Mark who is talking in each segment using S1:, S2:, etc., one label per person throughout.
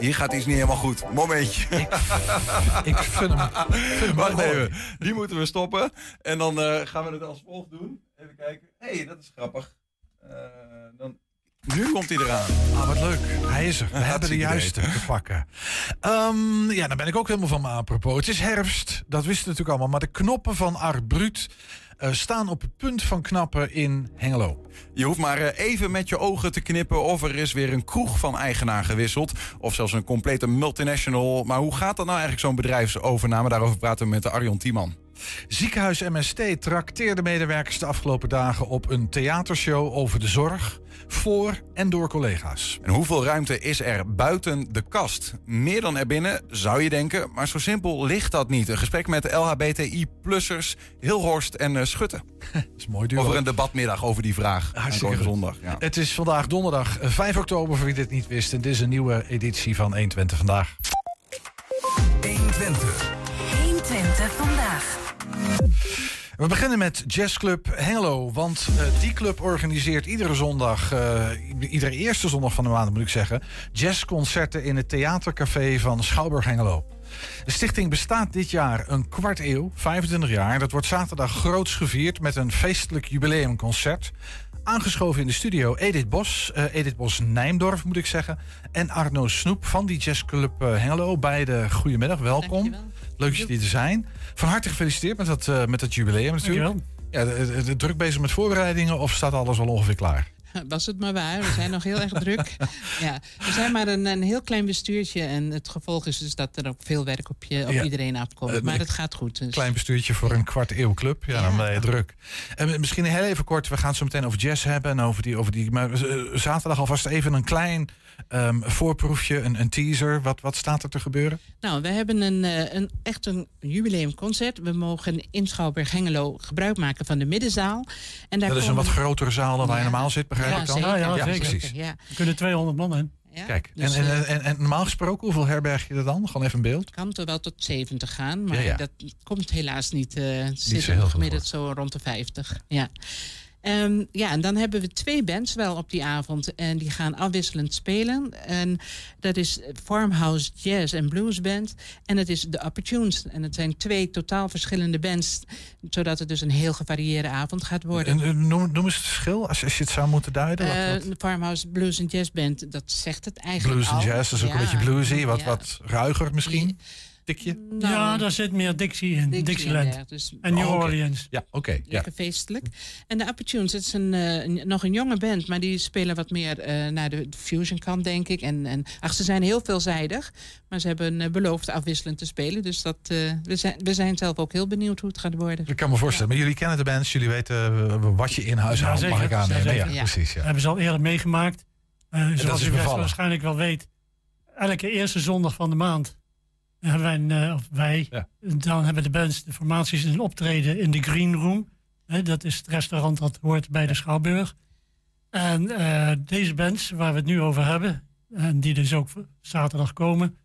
S1: Hier gaat iets niet helemaal goed. Momentje.
S2: Ik, ik vind hem, vind
S1: Wacht even. Die moeten we stoppen. En dan eh, gaan we het als volgt doen. Even kijken. Hé, hey, dat is grappig. Eh, dan... Nu komt hij eraan.
S2: Ah, wat leuk. Hij is er. We hebben de juiste te pakken. Ehm, ja, dan ben ik ook helemaal van me apropos. Het is herfst, dat wisten we natuurlijk allemaal. Maar de knoppen van Art Brut eh, staan op het punt van knappen in Hengelo.
S1: Je hoeft maar eh, even met je ogen te knippen of er is weer een kroeg van eigenaar gewisseld. Of zelfs een complete multinational. Maar hoe gaat dat nou eigenlijk, zo'n bedrijfsovername? Daarover praten we met de Arjon Tiemann.
S2: Ziekenhuis MST trakteerde medewerkers de afgelopen dagen op een theatershow over de zorg. Voor en door collega's.
S1: En hoeveel ruimte is er buiten de kast? Meer dan erbinnen, zou je denken. Maar zo simpel ligt dat niet. Een gesprek met LHBTI-plussers Hilhorst en eh, Schutte.
S2: Dat is mooi duo.
S1: Over een debatmiddag over die vraag.
S2: Hartstikke
S1: zondag. Ja.
S2: Het is vandaag donderdag eh, 5 oktober, voor wie dit niet wist. En dit is een nieuwe editie van 120 vandaag.
S3: 120.
S4: 120 vandaag.
S2: We beginnen met Jazzclub Hengelo. Want eh, die club organiseert iedere zondag, eh, iedere eerste zondag van de maand moet ik zeggen, jazzconcerten in het theatercafé van Schouwburg Hengelo. De stichting bestaat dit jaar een kwart eeuw, 25 jaar. Dat wordt zaterdag groots gevierd met een feestelijk jubileumconcert. Aangeschoven in de studio Edith Bos, eh, Edith Bos Nijmdorf moet ik zeggen. En Arno Snoep van die jazzclub Hengelo. Beide goedemiddag, welkom. Leuk dat jullie er zijn. Van harte gefeliciteerd met dat, eh, met dat jubileum natuurlijk. Ja, de, de- de- druk bezig met voorbereidingen of staat alles al ongeveer klaar?
S5: Was het maar waar. We zijn nog heel erg druk. Ja, we zijn maar een, een heel klein bestuurtje. En het gevolg is dus dat er ook veel werk op, je, op
S2: Ja.
S5: iedereen afkomt.
S2: Eh,
S5: maar het gaat goed. Dus.
S2: Klein bestuurtje voor een kwart eeuw club. Ja, dan ben je druk. En misschien heel even kort, we gaan het zo meteen over jazz hebben. En over die, over die, maar eh, zaterdag alvast even een klein ehm, voorproefje, een, een teaser. Wat, wat staat er te gebeuren?
S5: Nou, we hebben een, eh, een, echt een jubileumconcert. We mogen in Schouwburg Hengelo gebruik maken van de middenzaal. En daar
S2: Dat is een wat grotere zaal dan waar je normaal zit, begrijp
S5: Ja,
S2: ik dan?
S5: zeker.
S6: Ja, ja,
S5: zeker,
S2: precies.
S5: Ja.
S6: Er kunnen 200 man in.
S5: Ja,
S2: Kijk,
S5: dus,
S2: en, en, en, en normaal gesproken, hoeveel herberg je er dan? Gewoon even een beeld.
S5: kan er wel tot 70 gaan, maar
S2: Ja, ja.
S5: dat komt helaas niet. eh
S2: zo
S5: zit gemiddeld zo rond de 50. Ja. Ehm, ja, en dan hebben we twee bands wel op die avond. En die gaan afwisselend spelen. En dat is Farmhouse Jazz en Blues Band. En het is The Opportunes. En het zijn twee totaal verschillende bands. Zodat het dus een heel gevarieerde avond gaat worden.
S2: En, en noem, noem eens het verschil, als, als je het zou moeten duiden. Wat,
S5: Eh,
S2: wat-
S5: Farmhouse Blues and Jazz Band, dat zegt het eigenlijk
S2: blues en jazz, dat is ook
S5: Ja,
S2: een beetje bluesy. Wat,
S5: ja.
S2: wat ruiger misschien. Tikje?
S5: Nou,
S6: ja, daar zit meer Dixie in.
S5: Dixie
S6: Dixieland.
S5: en dus
S6: En New
S2: Oh.
S6: Orleans.
S2: Ja, oké. ja.
S5: Lekker feestelijk. En de Opportunes, het is een, eh, een- nog een jonge band, maar die spelen wat meer eh, naar de fusion kant, denk ik. En, en ach, ze zijn heel veelzijdig, maar ze hebben eh, beloofd afwisselend te spelen. Dus dat, eh, we, zijn, we zijn zelf ook heel benieuwd hoe het gaat worden.
S2: Ik kan me voorstellen. Maar jullie kennen de bands, jullie weten wat je in huis
S6: Ja,
S2: mag ik aannemen.
S6: Ja,
S2: Ja.
S5: Ja.
S2: precies. Ja.
S6: Hebben ze al eerder meegemaakt. Eh, zoals u waarschijnlijk wel weet. Elke eerste zondag van de maand hebben wij, een, eh, of wij
S2: Ja.
S6: dan hebben de bands, de formaties een optreden in de Green Room. Hè, dat is het restaurant dat hoort bij de Schouwburg. En eh, deze bands waar we het nu over hebben, en die dus ook zaterdag komen,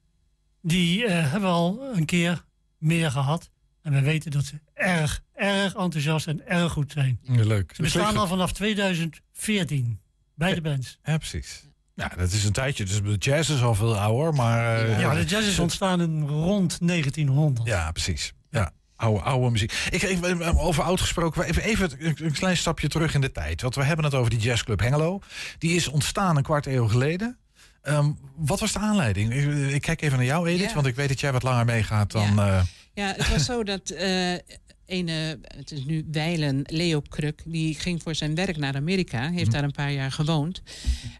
S6: die eh, hebben al een keer meer gehad. En we weten dat ze erg, erg enthousiast en erg goed zijn.
S2: Ja, leuk.
S6: Ze bestaan al vanaf 2014, beide bands.
S2: Ja, precies. Ja, dat is een tijdje. Dus de jazz is al veel ouder, maar... eh,
S6: Ja, de jazz is ontstaan in rond 1900.
S2: Ja, precies. Ja. Oude, oude muziek. Ik, ik, over oud gesproken, even, even een, een klein stapje terug in de tijd. Want we hebben het over die jazzclub Hengelo. Die is ontstaan een kwart eeuw geleden. Ehm, wat was de aanleiding? Ik, ik kijk even naar jou, Edith,
S5: Ja.
S2: want ik weet dat jij wat langer meegaat dan... eh,
S5: Ja, het was zo dat eh ene, het is nu Weilen, Leo Kruk, die ging voor zijn werk naar Amerika, heeft daar een paar jaar gewoond.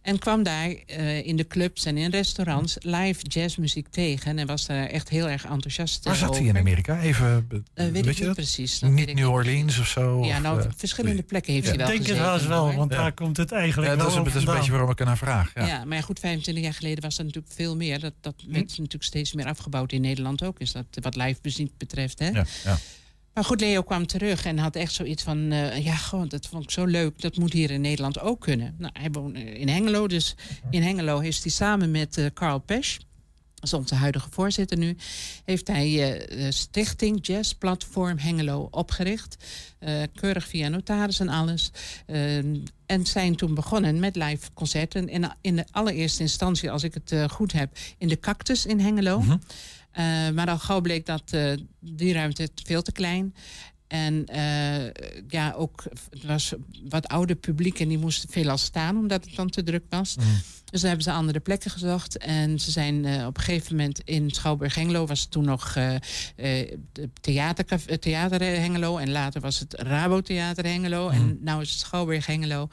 S5: En kwam daar eh, in de clubs en in restaurants live jazzmuziek tegen. En was daar echt heel erg enthousiast
S2: waar zat
S5: over.
S2: hij in Amerika? Even,
S5: Eh,
S2: weet
S5: weet
S2: je dat?
S5: precies. dat
S2: Niet New Orleans of zo?
S5: Ja, nou,
S2: eh,
S5: verschillende plekken heeft
S2: Ja.
S5: hij wel
S6: Ik denk het
S5: gezeten,
S6: wel eens wel, want
S2: Ja.
S6: daar komt het eigenlijk
S2: ja,
S6: wel
S2: dat is, een, dat is beetje waarom ik ernaar vraag. Ja.
S5: Ja. maar ja, goed, 25 jaar geleden was er natuurlijk veel meer. Dat, dat werd natuurlijk steeds meer afgebouwd in Nederland ook. Is dat wat live muziek betreft. Hè?
S2: Ja, ja.
S5: Maar goed, Leo kwam terug en had echt zoiets van... eh, ja, gewoon, dat vond ik zo leuk. Dat moet hier in Nederland ook kunnen. Nou, hij woont eh, in Hengelo. Dus in Hengelo is hij samen met eh, Carl Pesch... als onze huidige voorzitter nu, heeft hij uh, Stichting Jazz Platform Hengelo opgericht. Uh, keurig via notaris en alles. Uh, en zijn toen begonnen met live concerten. In, in de allereerste instantie, als ik het goed heb, in de Cactus in Hengelo. -hmm. Maar al gauw bleek dat die ruimte veel te klein. En uh, ja, ook het was wat ouder publiek en die moesten veelal staan omdat het dan te druk was. Mm. Dus hebben ze andere plekken gezocht. En ze zijn uh, op een gegeven moment in Schouwburg Hengelo was het toen nog uh, theater, theater Hengelo. En later was het Rabo Theater Hengelo. Mm. En nu is het Schouwburg Hengelo.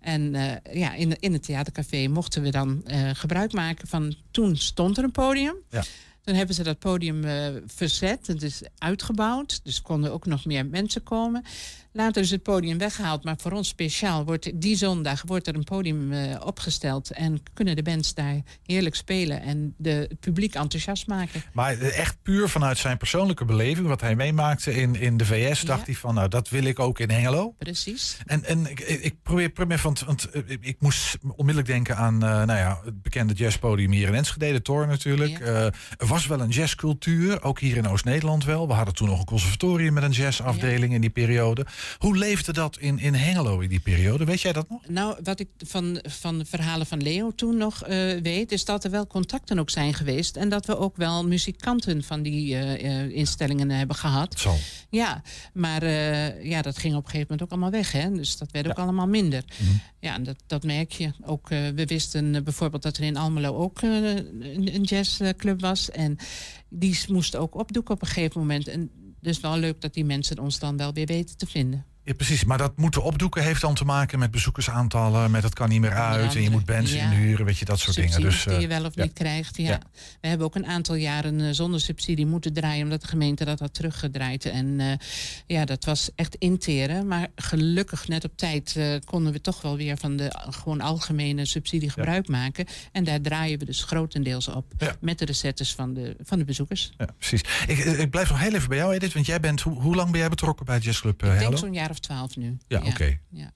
S5: En ja, in, in het theatercafé mochten we dan gebruik maken van. Toen stond er een podium. Ja. Toen hebben ze dat podium uh, verzet. Het is uitgebouwd. Dus konden ook nog meer mensen komen. Later is het podium weggehaald. Maar voor ons speciaal wordt die zondag wordt er een podium uh, opgesteld. En kunnen de bands daar heerlijk spelen. En de, het publiek enthousiast maken.
S2: Maar echt puur vanuit zijn persoonlijke beleving. Wat hij meemaakte in, in de VS. Dacht hij van nou dat wil ik ook in Hengelo.
S5: Precies.
S2: En, en ik, ik probeer, probeer want, want ik moest onmiddellijk denken aan uh, nou ja, het bekende jazzpodium hier in Enschede. De Tor natuurlijk. Ja. Uh, er was wel een jazzcultuur. Ook hier in Oost-Nederland wel. We hadden toen nog een conservatorium met een jazzafdeling ja. in die periode. Hoe leefde dat in, in Hengelo in die periode? Weet jij dat nog?
S5: Nou, wat ik van, van de verhalen van Leo toen nog uh, weet... is dat er wel contacten ook zijn geweest. En dat we ook wel muzikanten van die uh, instellingen hebben gehad.
S2: Zo.
S5: Ja, maar uh, ja, dat ging op een gegeven moment ook allemaal weg. Hè? Dus dat werd ook allemaal minder. Mm -hmm. Ja, dat, dat merk je. Ook, we wisten bijvoorbeeld dat er in Almelo ook een, een jazzclub was. En die moest ook opdoeken op een gegeven moment. En dus wel leuk dat die mensen ons dan wel weer weten te vinden.
S2: Ja, precies. Maar dat moeten opdoeken heeft dan te maken met bezoekersaantallen, met het kan niet meer uit en je moet bands ja. inhuren, weet je, dat soort
S5: Subsidies
S2: dingen. Dus,
S5: die je wel of niet krijgt, ja. We hebben ook een aantal jaren uh, zonder subsidie moeten draaien, omdat de gemeente dat had teruggedraaid. En uh, ja, dat was echt interen. Maar gelukkig net op tijd uh, konden we toch wel weer van de gewoon algemene subsidie gebruik maken. En daar draaien we dus grotendeels op met de recettes van de, van de bezoekers.
S2: Ja, precies. Ik, ik blijf nog heel even bij jou, Edith, want jij bent, hoe, hoe lang ben jij betrokken bij Jazzclub uh,
S5: Ik denk zo'n jaar of twaalf nu.
S2: Ja, oké. Okay.
S5: Ja.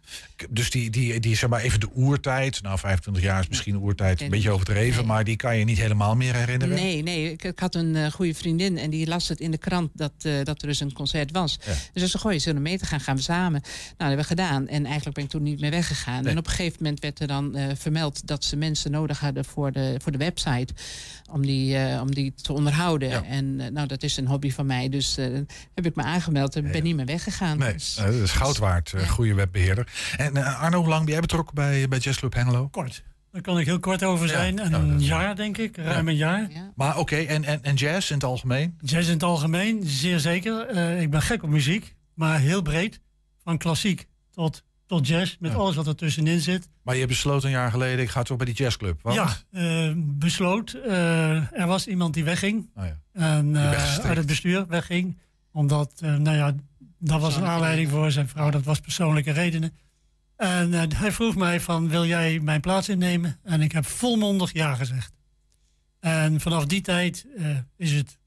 S2: Dus die, die, die, zeg maar even de oertijd. Nou, 25 jaar is misschien oertijd een beetje overdreven. Nee. Maar die kan je niet helemaal meer herinneren.
S5: Nee, nee. Ik, ik had een uh, goede vriendin en die las het in de krant dat, uh, dat er dus een concert was. Ja. Dus ze je zullen mee te gaan, gaan we samen. Nou, dat hebben we gedaan. En eigenlijk ben ik toen niet meer weggegaan. Nee. En op een gegeven moment werd er dan uh, vermeld dat ze mensen nodig hadden voor de, voor de website. Om die, om die te onderhouden. Ja. En nou, dat is een hobby van mij. Dus heb ik me aangemeld en ben niet meer weggegaan.
S2: Nee,
S5: dus,
S2: dat is goud waard. Goede webbeheerder. En uh, Arno, hoe lang ben jij betrokken bij, bij Jazzclub Hengelo?
S6: Kort. Daar kan ik heel kort over zijn. Ja. Een ja, jaar, denk ik. Ruim een jaar.
S2: Ja. Maar oké, okay, en, en, en jazz in het algemeen?
S6: Jazz in het algemeen, zeer zeker. Uh, ik ben gek op muziek, maar heel breed. Van klassiek tot, tot jazz, met alles wat er tussenin zit.
S2: Maar je besloot een jaar geleden, ik ga toch bij die jazzclub. Want?
S6: Ja, uh, besloot. Uh, er was iemand die wegging.
S2: Oh
S6: en, uit het bestuur wegging. Omdat, nou ja, dat was een aanleiding voor zijn vrouw. Dat was persoonlijke redenen. En hij vroeg mij van, wil jij mijn plaats innemen? En ik heb volmondig ja gezegd. En vanaf die tijd is het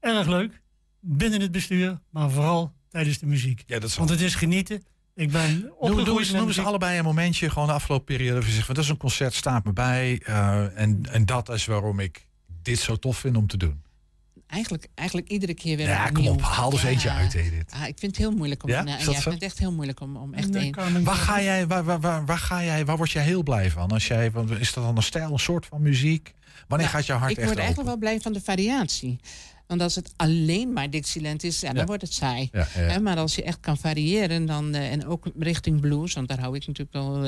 S6: erg leuk. Binnen het bestuur, maar vooral tijdens de muziek.
S2: Ja, dat
S6: Want het is genieten. Ik ben
S2: doe eens, noem eens allebei een momentje, gewoon de afgelopen periode. Je zegt, dat is een concert, staat me bij. Uh, en, en dat is waarom ik dit zo tof vind om te doen
S5: eigenlijk, eigenlijk iedere keer weer.
S2: Ja, kom op, haal er ja. eentje uit, Edith.
S5: Ah, ik vind het heel moeilijk om.
S2: Ja,
S5: uh, ja, ik vind het echt heel moeilijk om, om echt één.
S2: Waar ga jij, waar, waar, waar, waar, ga jij, waar word jij heel blij van? Als jij, is dat dan een stijl, een soort van muziek? Wanneer
S5: nou,
S2: gaat jouw hart
S5: echt
S2: echt
S5: Ik word eigenlijk wel blij van de variatie. Want als het alleen maar Dixieland is, ja, dan ja. wordt het saai.
S2: Ja, ja,
S5: ja. Maar als je echt kan variëren, dan, uh, en ook richting blues, want daar hou ik natuurlijk wel. Uh,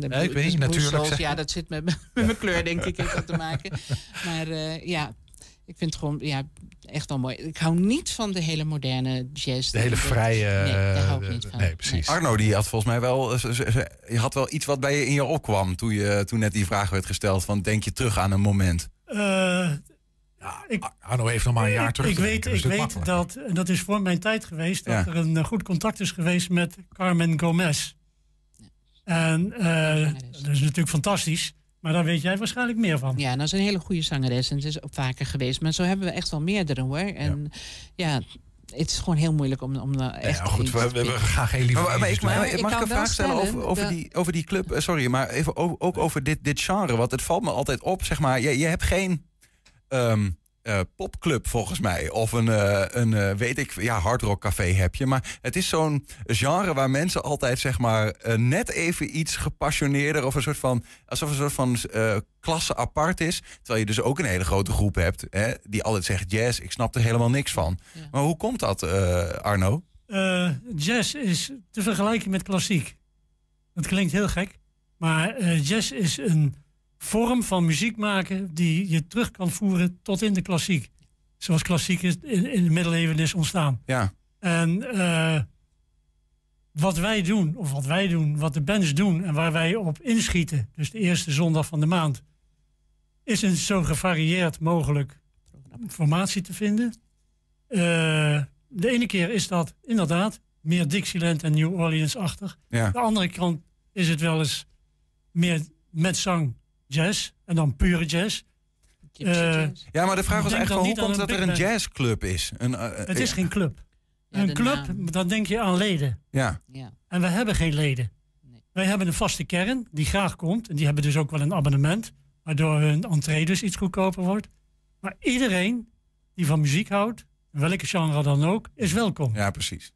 S5: de
S2: ja, ik weet niet, natuurlijk.
S5: Soul, ja, dat zit met, met mijn kleur, denk ik, heeft dat te maken. Maar uh, ja, ik vind het gewoon ja, echt wel mooi. Ik hou niet van de hele moderne jazz.
S2: De hele vrije...
S5: Nee, daar hou ik niet van.
S2: Nee, precies.
S1: Nee. Arno, die had volgens mij wel... Je had wel iets wat bij je in je opkwam... toen, je, toen net die vraag werd gesteld van... denk je terug aan een moment?
S2: Ja, ik, Arno heeft nog maar een jaar terug
S6: Ik weet,
S2: dus
S6: ik weet dat, en dat is voor mijn tijd geweest... dat ja. er een goed contact is geweest met Carmen Gomez. Ja. En uh, dat is natuurlijk fantastisch... Maar daar weet jij waarschijnlijk meer van.
S5: Ja, dat is een hele goede zangeres. En het is ook vaker geweest. Maar zo hebben we echt wel meerdere hoor. En ja, ja het is gewoon heel moeilijk om, om daar echt
S2: ja, goed, we, we, gaan geen liefde.
S1: Maar, maar, ik, maar, ik mag ik een vraag stellen over, over, die, over die club? Sorry, maar even ook over dit, dit genre. Want het valt me altijd op, zeg maar. Je, je hebt geen ehm, eh, popclub volgens mij. Of een, eh, een eh, weet ik, ja, hardrockcafé heb je. Maar het is zo'n genre waar mensen altijd, zeg maar, net even iets gepassioneerder of een soort van, alsof een soort van eh, klasse apart is. Terwijl je dus ook een hele grote groep hebt hè, die altijd zegt jazz, ik snap er helemaal niks van.
S5: Ja.
S1: Maar hoe komt dat, eh, Arno?
S6: Eh, jazz is te vergelijken met klassiek. Dat klinkt heel gek, maar eh, jazz is een vorm van muziek maken die je terug kan voeren tot in de klassiek. Zoals klassiek is in, in de middeleeuwen is ontstaan.
S1: Ja,
S6: En eh, wat wij doen, of wat wij doen, wat de bands doen en waar wij op inschieten, dus de eerste zondag van de maand, is een zo gevarieerd mogelijk formatie te vinden. Eh, de ene keer is dat inderdaad meer Dixieland en New Orleans-achtig.
S1: ja.
S6: De andere kant is het wel eens meer met zang jazz en dan pure jazz. Eh.
S1: Ja, maar de vraag was eigenlijk hoe komt dat er een jazzclub is? Een, eh,
S6: Het is
S1: ja.
S6: geen club.
S5: Ja,
S6: een club,
S5: naam.
S6: dan denk je aan leden.
S1: Ja,
S5: Ja.
S6: En wij hebben geen leden.
S5: Nee.
S6: Wij hebben een vaste kern die graag komt. En die hebben dus ook wel een abonnement. Waardoor hun entree dus iets goedkoper wordt. Maar iedereen die van muziek houdt, welke genre dan ook, is welkom.
S1: ja, precies.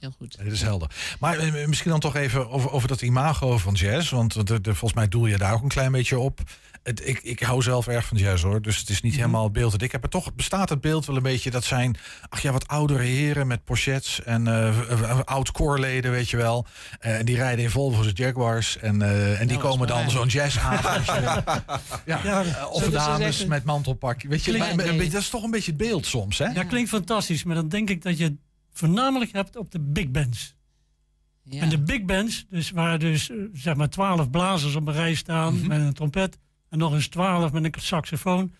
S5: Heel goed.
S2: Dat is helder. Maar eh, misschien dan toch even over, over dat imago van jazz. Want de, de- volgens mij doel je daar ook een klein beetje op. Het, ik, ik hou zelf erg van jazz hoor. Dus het is niet helemaal het beeld dat ik heb. Maar toch bestaat het beeld wel een beetje. Dat zijn ach ja, wat oudere heren met pochets. En eh oud koorleden, weet je wel. Eh, En die rijden in Volvo's Jaguars. En, eh, en die komen dan zo'n jazzavondje. ja,
S6: Ja,
S2: of dames
S5: zeggen-
S2: met mantelpak. Weet je,
S5: Klinkt-
S2: maar een
S5: nee.
S2: beetje- dat is toch een beetje het beeld soms, hè?
S6: Dat klinkt fantastisch, maar dan denk ik dat je voornamelijk hebt op de big bands.
S5: Ja.
S6: En de big bands, dus waar dus eh, zeg maar twaalf blazers op een rij staan
S2: Mhm.
S6: met een trompet en nog eens twaalf met een saxofoon.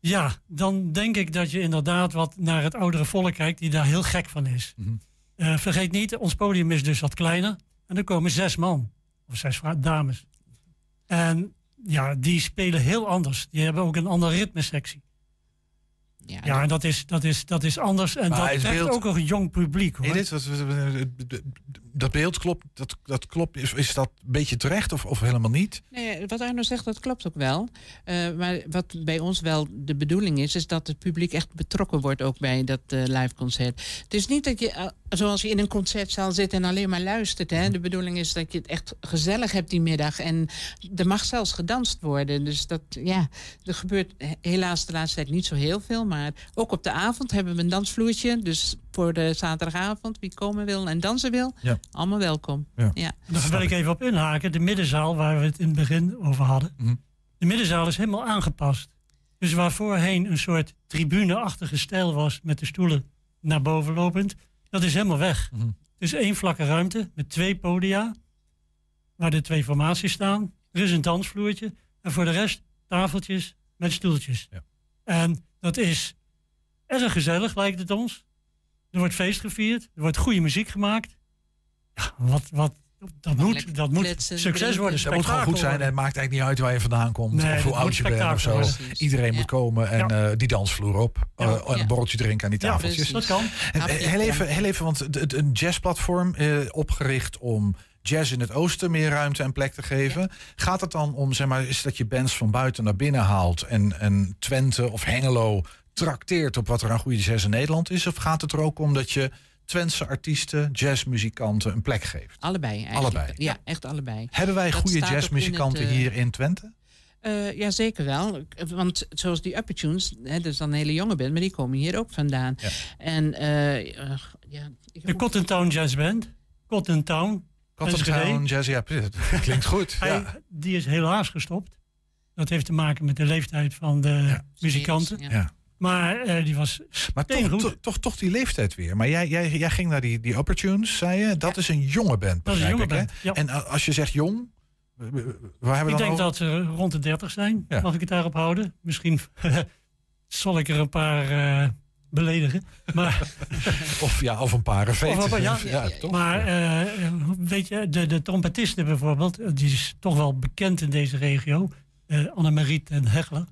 S6: Ja, dan denk ik dat je inderdaad wat naar het oudere volk kijkt die daar heel gek van is.
S2: Mhm.
S6: Eh, vergeet niet, ons podium is dus wat kleiner en er komen zes man of zes dames. En ja, die spelen heel anders. Die hebben ook een andere ritmesectie.
S5: Ja,
S6: Ja, en dat is, dat is, dat is anders. En
S2: Maar
S6: dat
S2: het
S6: trekt
S2: beeld-
S6: ook een jong publiek. Hoor.
S2: Wat- wat- dat beeld klopt, dat, dat klopt. Is, is dat een beetje terecht of, of helemaal niet?
S5: Nee, wat Arno zegt, dat klopt ook wel. Eh, maar wat bij ons wel de bedoeling is, is dat het publiek echt betrokken wordt ook bij dat eh live concert. Het is niet dat je, eh, zoals je in een concertzaal zit en alleen maar luistert. Hè. De bedoeling is dat je het echt gezellig hebt die middag. En er mag zelfs gedanst worden. Dus dat, ja, er gebeurt he- helaas de laatste tijd niet zo heel veel. Maar ook op de avond hebben we een dansvloertje. Dus voor de zaterdagavond, wie komen wil en dansen wil,
S2: Ja.
S5: allemaal welkom.
S2: Ja.
S5: Ja.
S6: Daar wil ik even op inhaken. De middenzaal waar we het in het begin over hadden.
S2: Mhm.
S6: De middenzaal is helemaal aangepast. Dus waar voorheen een soort tribune-achtige stijl was met de stoelen naar boven lopend, dat is helemaal weg.
S2: Mhm.
S6: Het is één vlakke ruimte met twee podia, waar de twee formaties staan. Er is een dansvloertje en voor de rest tafeltjes met stoeltjes.
S2: Ja.
S6: En dat is erg gezellig, lijkt het ons. Er wordt feest gevierd, er wordt goede muziek gemaakt. Ja, wat, wat, dat moet,
S5: lekker
S6: dat moet
S5: kletsen,
S6: succes worden.
S2: Dat moet gewoon goed zijn. En het maakt eigenlijk niet uit waar je vandaan komt.
S6: Nee,
S2: of hoe oud je bent of zo. Iedereen
S5: Ja.
S2: moet komen en
S6: Ja.
S2: eh, die dansvloer op.
S6: Ja.
S2: eh, en
S5: Ja.
S2: een borreltje drinken aan die tafeltjes.
S6: Dat kan.
S2: En,
S5: Hapje,
S2: heel, even, heel even, want het- het- een jazzplatform eh, opgericht om jazz in het oosten meer ruimte en plek te geven. Gaat het dan om, zeg maar, is dat je bands van buiten naar binnen haalt en, en Twente of Hengelo trakteert op wat er aan goede jazz in Nederland is? Of gaat het er ook om dat je Twentse artiesten, jazzmuzikanten een plek geeft?
S5: Allebei eigenlijk.
S2: Allebei.
S5: Ja, echt allebei.
S2: Hebben wij
S5: Dat
S2: goede jazzmuzikanten
S5: in het, eh,
S2: hier in Twente?
S5: Eh, ja, zeker wel. Want zoals die Upper Tunes, hè, dat is dan een hele jonge band, maar die komen hier ook vandaan.
S2: Ja.
S5: En eh, eh, ja,
S6: De Cotton Town Jazz Band. Cotton Town.
S2: Cotton. Town Jazz, ja, klinkt goed.
S6: Hij,
S2: Ja.
S6: Die is helaas gestopt. Dat heeft te maken met de leeftijd van de muzikanten.
S5: Ja.
S6: Maar eh, die was
S2: Maar toch, toch, toch, toch die leeftijd weer. Maar jij, jij, jij ging naar die, die Opportunes, zei je. Dat is een jonge band,
S6: Dat is een jonge
S2: ik,
S6: band, ja.
S2: En als je zegt jong, waar hebben
S6: Ik
S2: we dan
S6: denk
S2: over?
S6: dat ze rond de 30 zijn.
S2: Ja.
S6: Mag ik het daarop houden? Misschien zal ik er een paar eh, beledigen. Maar,
S2: Of, ja, of een paar veten.
S6: Ja.
S2: ja, toch?
S6: maar eh, weet je, de, de trompetiste bijvoorbeeld, die is toch wel bekend in deze regio. Annemariet en Hegler.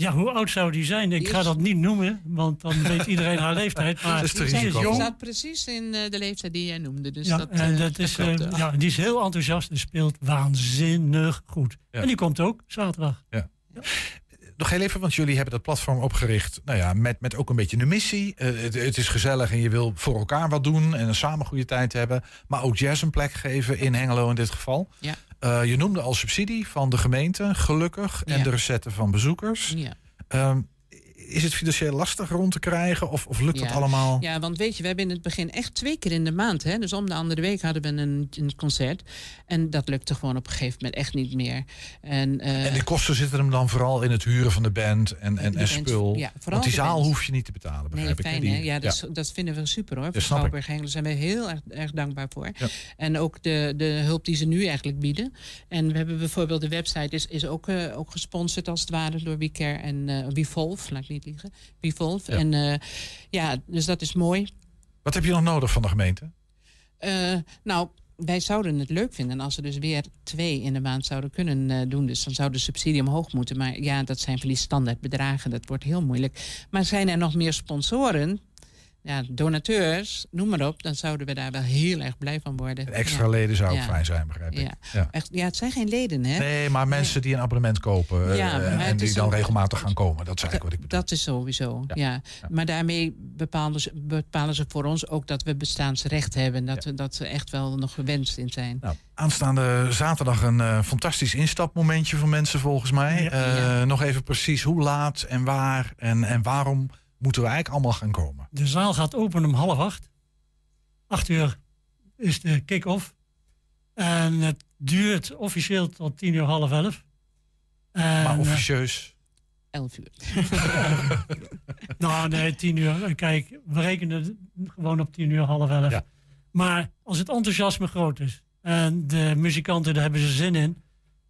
S6: Ja, hoe oud zou die zijn? Ik
S5: Die
S6: ga
S5: is-
S6: dat niet noemen, want dan weet iedereen haar leeftijd. Maar
S2: Dat is
S6: jong.
S5: staat precies in eh, de leeftijd die jij noemde. Dus
S6: ja,
S5: dat,
S6: en
S5: eh,
S6: dat is,
S5: klopt,
S6: eh,
S5: ja.
S6: ja, die is heel enthousiast en speelt waanzinnig goed.
S2: Ja.
S6: En die komt ook zaterdag.
S2: nog heel even, want jullie hebben dat platform opgericht. Nou ja, met, met ook een beetje een missie. Eh, het, het is gezellig en je wil voor elkaar wat doen en een samen goede tijd hebben. Maar ook jazz een plek geven in Hengelo in dit geval.
S5: Ja.
S2: Eh, je noemde al subsidie van de gemeente, gelukkig. En
S5: Ja.
S2: de recetten van bezoekers.
S5: Ja.
S2: Ehm, is het financieel lastig rond te krijgen? Of, of lukt dat
S5: Ja.
S2: allemaal?
S5: Ja, want weet je, we hebben in het begin echt twee keer in de maand. Hè? Dus om de andere week hadden we een, een concert. En dat lukte gewoon op een gegeven moment echt niet meer. En, eh,
S2: En die kosten zitten hem dan vooral in het huren van de band en, en,
S5: De
S2: en spul.
S5: ja, vooral
S2: Want die
S5: de
S2: zaal hoef je niet te betalen,
S5: Nee,
S2: begrijp
S5: fijn hè? Ja, dat, dat vinden we super hoor. Voor
S2: ik.
S5: Schouwburg zijn we heel erg, erg dankbaar voor. En ook de, de hulp die ze nu eigenlijk bieden. En we hebben bijvoorbeeld de website is, is ook, eh, ook gesponsord als het ware door WeCare en eh WeVolve, laat ik niet liegen. WeVolve.
S2: Ja.
S5: En eh, ja, dus dat is mooi.
S2: Wat heb je nog nodig van de gemeente?
S5: Eh, nou, wij zouden het leuk vinden als ze dus weer twee in de maand zouden kunnen eh, doen. Dus dan zou de subsidie omhoog moeten. Maar ja, dat zijn van die standaard bedragen. Dat wordt heel moeilijk. Maar zijn er nog meer sponsoren? Ja, donateurs, noem maar op. Dan zouden we daar wel heel erg blij van worden.
S2: En extra
S5: ja.
S2: leden zou ook
S5: Ja.
S2: fijn zijn, begrijp ik.
S5: Ja. Echt, ja, het zijn geen leden, hè?
S2: Nee, maar mensen die een abonnement kopen eh, en die dan regelmatig gaan komen. Dat is eigenlijk wat ik bedoel.
S5: Dat is sowieso,
S2: Ja.
S5: Maar daarmee bepalen ze, bepalen ze voor ons ook dat we bestaansrecht hebben. Dat, we, dat ze echt wel nog gewenst in zijn.
S2: Nou, aanstaande zaterdag een eh, fantastisch instapmomentje voor mensen volgens mij. Eh. Nog even precies hoe laat en waar en, en waarom moeten we eigenlijk allemaal gaan komen.
S6: De zaal gaat open om half acht. Acht uur is de kick-off. En het duurt officieel tot tien uur, half elf. En,
S2: maar
S6: eh,
S2: officieus.
S5: Elf uur.
S6: nou, nee, tien uur. Kijk, we rekenen gewoon op tien uur, half elf.
S2: Ja.
S6: Maar als het enthousiasme groot is en de muzikanten, daar hebben ze zin in,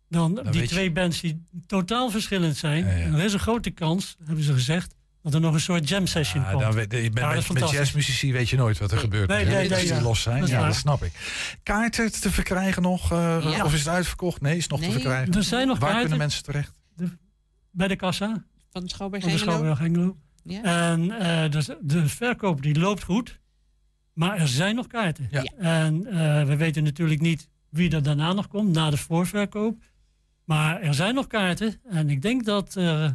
S6: dan die
S2: je-
S6: twee bands die totaal verschillend zijn,
S2: Ja, ja.
S6: er is een grote kans, hebben ze gezegd, dat er nog een soort jam session
S2: Ja,
S6: komt.
S2: dan weet, je bent
S6: Ja, dat
S2: met,
S6: is
S2: met
S6: fantastisch.
S2: jazzmuzici weet je nooit wat er gebeurt.
S6: Nee, nee,
S2: als
S6: nee,
S2: die
S6: ja.
S2: los zijn.
S6: Dat
S2: ja, dat snap ik. Kaarten te verkrijgen nog? eh,
S5: Ja.
S2: Of is het uitverkocht? Nee, is nog te
S5: Nee.
S2: verkrijgen.
S6: Er zijn nog
S2: Waar
S6: kaarten
S2: kunnen mensen terecht?
S6: bij de kassa
S5: Van Schouwburg
S6: van de? Schouwburg Hengelo.
S5: Ja.
S6: En eh, dus de verkoop die loopt goed, maar er zijn nog kaarten.
S2: Ja.
S6: En eh, we weten natuurlijk niet wie er daarna nog komt, na de voorverkoop. Maar er zijn nog kaarten en ik denk dat eh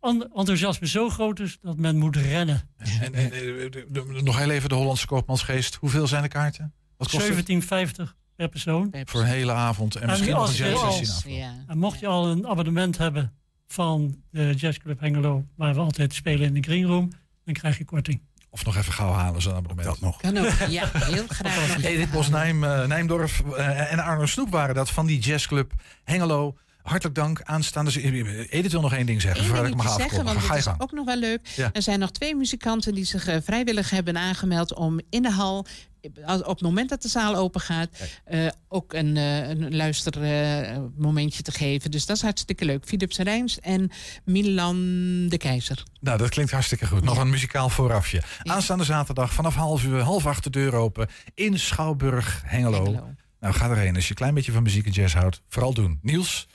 S6: enthousiasme zo groot is dat men moet rennen.
S2: En, en, eh, de- de- nog heel even de Hollandse koopmansgeest. Hoeveel zijn de kaarten? Wat kost het?
S6: 17,50 per persoon.
S2: Voor een hele avond. En misschien nog een jazz na afloop.
S5: Ja.
S6: En mocht je al een abonnement hebben van de Jazzclub Hengelo, waar we altijd spelen in de Green Room, dan krijg je korting.
S2: Of nog even gauw halen zo'n abonnement.
S1: Dat nog.
S5: Kan ook. Ja, heel graag.
S2: Edith Bos Nijm, eh, Nijmdorf eh, en Arno Snoep waren dat van die jazzclub Hengelo. Hartelijk dank. Aanstaande... Edith wil nog één ding zeggen.
S5: Eén
S2: voordat ik ga
S5: zeggen, want
S2: Ga je
S5: is
S2: gang.
S5: ook nog wel leuk.
S2: Ja.
S5: Er zijn nog twee muzikanten die zich eh, vrijwillig hebben aangemeld om in de hal, op het moment dat de zaal open gaat, eh, ook een, eh een luistermomentje te geven. Dus dat is hartstikke leuk. Philips Rijns en Milan de Keizer.
S2: Nou, dat klinkt hartstikke goed. Nog een muzikaal voorafje.
S5: Ja.
S2: Aanstaande zaterdag vanaf half uur, half acht de deur open in Schouwburg Hengelo.
S5: Hengelo.
S2: Nou, ga erheen. Als je een klein beetje van muziek en jazz houdt, vooral doen. Niels?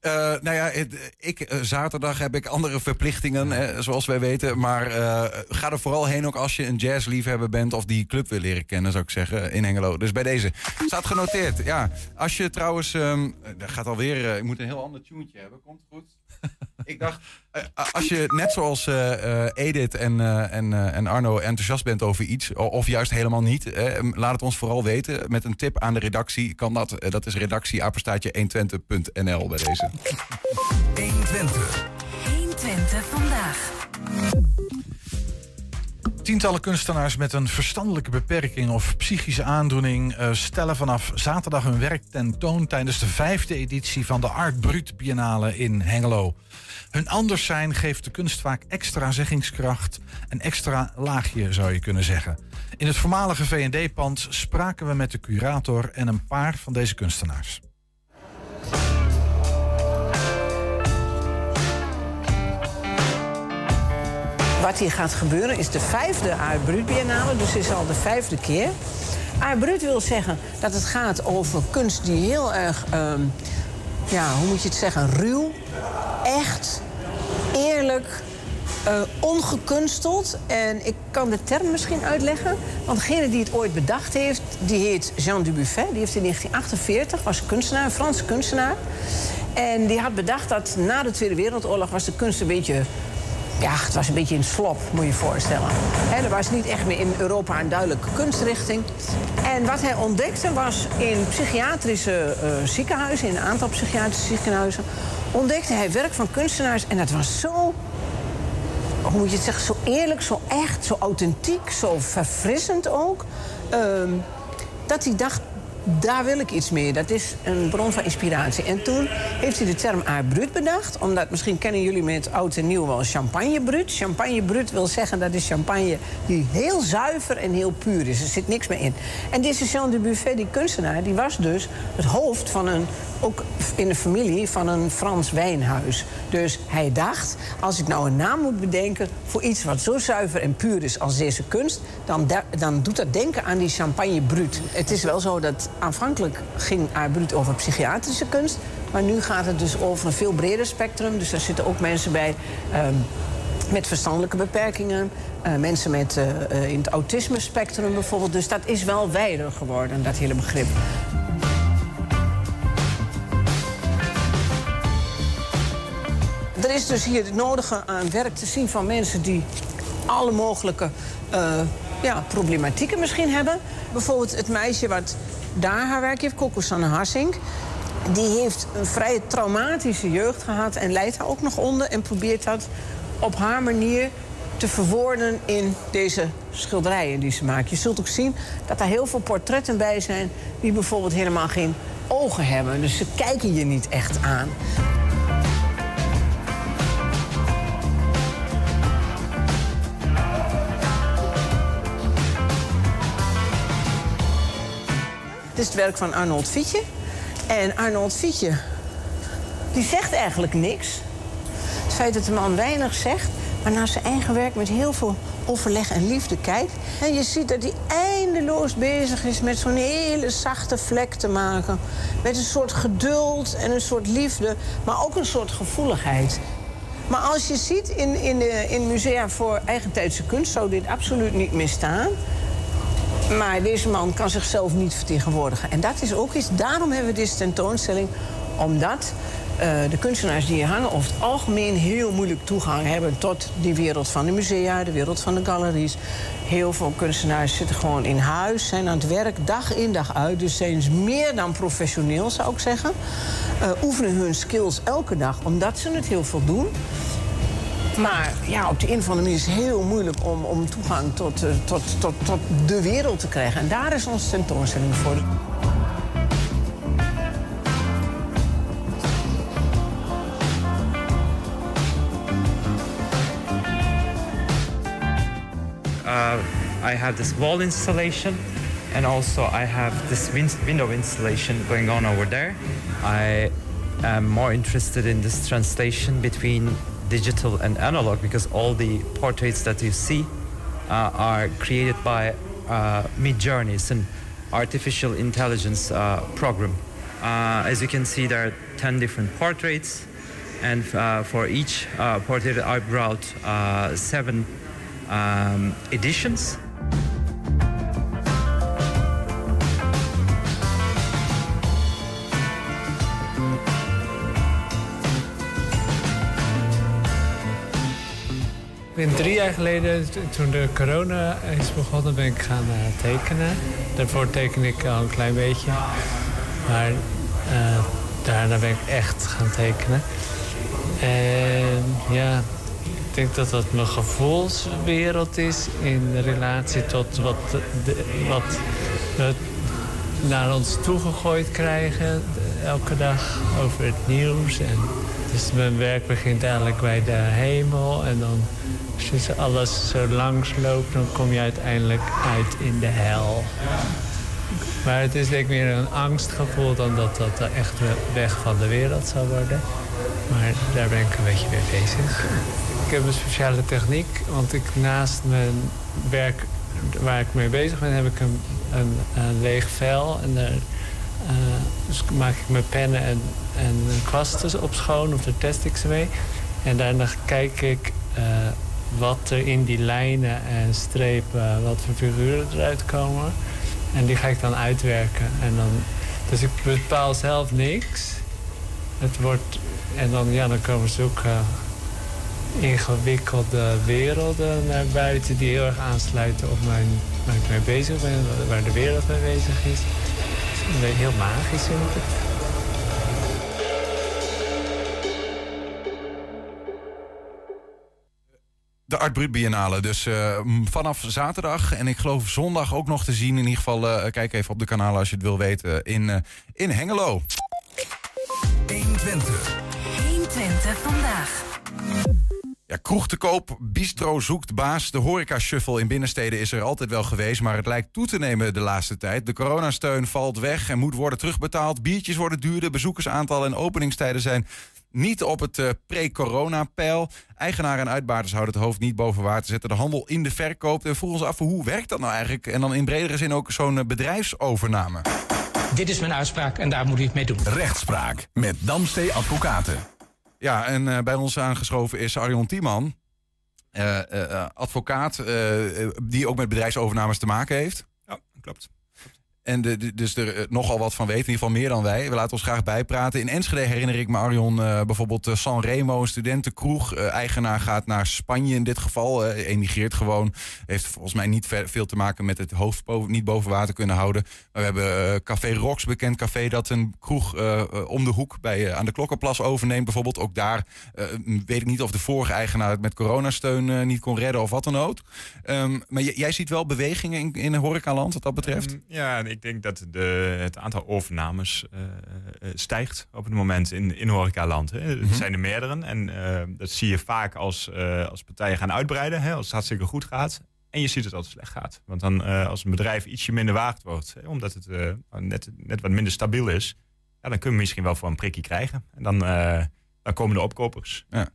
S1: Eh, nou ja, ik, eh, zaterdag heb ik andere verplichtingen, eh, zoals wij weten. Maar eh, ga er vooral heen ook als je een jazzliefhebber bent of die club wil leren kennen, zou ik zeggen, in Hengelo. Dus bij deze. Staat genoteerd. Ja, als je trouwens, ehm er gaat alweer, ik moet een heel ander tuentje hebben. Komt goed? Ik dacht, eh, als je net zoals eh, eh, Edith en, eh, en, eh, en Arno enthousiast bent over iets, of juist helemaal niet, eh, laat het ons vooral weten. Met een tip aan de redactie kan dat. Eh, dat is redactieapenstaatje 120.nl bij deze.
S4: 120 vandaag.
S2: Tientallen kunstenaars met een verstandelijke beperking of psychische aandoening eh, stellen vanaf zaterdag hun werk tentoon tijdens de vijfde editie van de Art Brut Biennale in Hengelo. Hun anders zijn geeft de kunst vaak extra zeggingskracht, een extra laagje zou je kunnen zeggen. In het voormalige V&D-pand spraken we met de curator en een paar van deze kunstenaars.
S3: Wat hier gaat gebeuren is de vijfde Art Brut Biennale, dus is al de vijfde keer. Art Brut wil zeggen dat het gaat over kunst die heel erg, ehm, ja, hoe moet je het zeggen, ruw, echt, eerlijk, eh, ongekunsteld. En ik kan de term misschien uitleggen, want degene die het ooit bedacht heeft, die heet Jean Dubuffet. Die heeft in 1948, was kunstenaar, een Franse kunstenaar. En die had bedacht dat na de Tweede Wereldoorlog was de kunst een beetje ja, het was een beetje in slop, moet je je voorstellen. He, er was niet echt meer in Europa een duidelijke kunstrichting. En wat hij ontdekte was in psychiatrische uh, ziekenhuizen, in een aantal psychiatrische ziekenhuizen, ontdekte hij werk van kunstenaars. En dat was zo, hoe moet je het zeggen, zo eerlijk, zo echt, zo authentiek, zo verfrissend ook. Uh, dat hij dacht, daar wil ik iets mee. Dat is een bron van inspiratie. En toen heeft hij de term Art Brut bedacht. Omdat misschien kennen jullie met oud en nieuw wel. Champagne brut wil zeggen dat is champagne die heel zuiver en heel puur is. Er zit niks meer in. En deze Jean de Buffet, die kunstenaar, die was dus het hoofd van een ook in de familie van een Frans wijnhuis. Dus hij dacht, als ik nou een naam moet bedenken... voor iets wat zo zuiver en puur is als deze kunst... dan, dan doet dat denken aan die champagne brut. Het is wel zo dat aanvankelijk ging Brut over psychiatrische kunst... maar nu gaat het dus over een veel breder spectrum. Dus daar zitten ook mensen bij... Um, met verstandelijke beperkingen, uh, mensen met, uh, in het autisme spectrum bijvoorbeeld. Dus dat is wel wijder geworden, dat hele begrip. Er is dus hier het nodige aan werk te zien van mensen die alle mogelijke uh, ja, problematieken misschien hebben. Bijvoorbeeld het meisje wat daar haar werk heeft, Coco Sanne. Die heeft een vrij traumatische jeugd gehad en leidt daar ook nog onder... en probeert dat op haar manier te verwoorden in deze schilderijen die ze maakt. Je zult ook zien dat er heel veel portretten bij zijn... die bijvoorbeeld helemaal geen ogen hebben. Dus ze kijken je niet echt aan. Is het werk van Arnold Fietje. En Arnold Fietje, die zegt eigenlijk niks. Het feit dat de man weinig zegt, maar naar zijn eigen werk met heel veel overleg en liefde kijkt. En je ziet dat hij eindeloos bezig is met zo'n hele zachte vlek te maken. Met een soort geduld en een soort liefde, maar ook een soort gevoeligheid. Maar als je ziet in, in, de, in musea voor eigentijdse kunst zou dit absoluut niet misstaan. Maar deze man kan zichzelf niet vertegenwoordigen. En dat is ook iets. Daarom hebben we deze tentoonstelling. Omdat uh, de kunstenaars die hier hangen over het algemeen heel moeilijk toegang hebben tot die wereld van de musea, de wereld van de galeries. Heel veel kunstenaars zitten gewoon in huis, zijn aan het werk dag in dag uit. Dus zijn ze meer dan professioneel, zou ik zeggen. Uh, oefenen hun skills elke dag, omdat ze het heel veel doen. Maar ja, op de een manier is het heel moeilijk om, om toegang tot, uh, tot, tot, tot de wereld te krijgen. En daar is onze tentoonstelling voor.
S7: Uh, I have this wall installation and also I have this win window installation going on over there. I am more interested in this translation between digital and analog because all the portraits that you see uh, are created by uh, Midjourneys, an artificial intelligence uh, program. Uh, as you can see, there are 10 different portraits, and uh, for each uh, portrait, I brought seven um, editions.
S8: Ben drie jaar geleden, toen de corona is begonnen, ben ik gaan uh, tekenen. Daarvoor teken ik al een klein beetje. Maar uh, daarna ben ik echt gaan tekenen. En ja, ik denk dat dat mijn gevoelswereld is in relatie tot wat, wat we naar ons toegegooid krijgen elke dag over het nieuws. En dus mijn werk begint eigenlijk bij de hemel en dan als je alles zo langs loopt, dan kom je uiteindelijk uit in de hel. Maar het is denk ik meer een angstgevoel dan dat dat echt weg van de wereld zou worden. Maar daar ben ik een beetje mee bezig. Ik heb een speciale techniek, want ik naast mijn werk waar ik mee bezig ben, heb ik een, een, leeg vel. En daar uh, dus maak ik mijn pennen en, en kwasten op schoon, of daar test ik ze mee. En daarna kijk ik uh, wat er in die lijnen en strepen, wat voor figuren eruit komen. En die ga ik dan uitwerken. En dan, dus ik bepaal zelf niks. het wordt... En dan, ja, dan komen ze ook ingewikkelde werelden naar buiten... die heel erg aansluiten op mijn, waar ik mee bezig ben, waar de wereld mee bezig is heel magisch vind ik het.
S1: De Art Brut Biennale. Dus uh, vanaf zaterdag en ik geloof zondag ook nog te zien. In ieder geval, uh, kijk even op de kanalen als je het wil weten. In, uh, in Hengelo.
S4: 120. 120 vandaag.
S1: Ja, kroeg te koop, bistro zoekt baas. De horeca-shuffle in binnensteden is er altijd wel geweest... maar het lijkt toe te nemen de laatste tijd. De coronasteun valt weg en moet worden terugbetaald. Biertjes worden duurder, bezoekersaantallen en openingstijden zijn niet op het uh, pre-corona-peil. Eigenaren en uitbaarders houden het hoofd niet boven water, zetten de handel in de verkoop. En vroegen ons af, hoe werkt dat nou eigenlijk? En dan in bredere zin ook zo'n uh, bedrijfsovername.
S9: Dit is mijn uitspraak en daar moet u het mee doen.
S4: Rechtspraak met Damstee Advocaten.
S1: Ja, en uh, bij ons aangeschoven is Arjon Tiemann. advocaat die ook met bedrijfsovernames te maken heeft.
S10: Ja, klopt.
S1: En dus er eh, nogal wat van weten, in ieder geval meer dan wij. We laten ons graag bijpraten. In Enschede herinner ik me Arjon uh, bijvoorbeeld uh, San Remo, een studentenkroeg. Eigenaar gaat naar Spanje in dit geval. emigreert gewoon. Heeft volgens mij niet veel te maken met het hoofd niet boven water kunnen houden. Maar we hebben Café Rox, bekend café dat een kroeg om de hoek bij, aan de Klokkenplas overneemt. Bijvoorbeeld ook daar weet ik niet of de vorige eigenaar het met coronasteun niet kon redden of wat dan ook. Um, maar jij ziet wel bewegingen in, in horecaland wat dat betreft? Um,
S10: ja, ik denk dat de, het aantal overnames uh, stijgt op het moment in, in horecaland. Hè. Mm -hmm. zijn er meerdere en uh, dat zie je vaak als, als partijen gaan uitbreiden, hè, als het hartstikke goed gaat. En je ziet het als het slecht gaat. Want dan als een bedrijf ietsje minder waard wordt, hè, omdat het net, net wat minder stabiel is, ja, dan kun je misschien wel voor een prikje krijgen. En dan, dan komen de opkopers.
S1: Ja.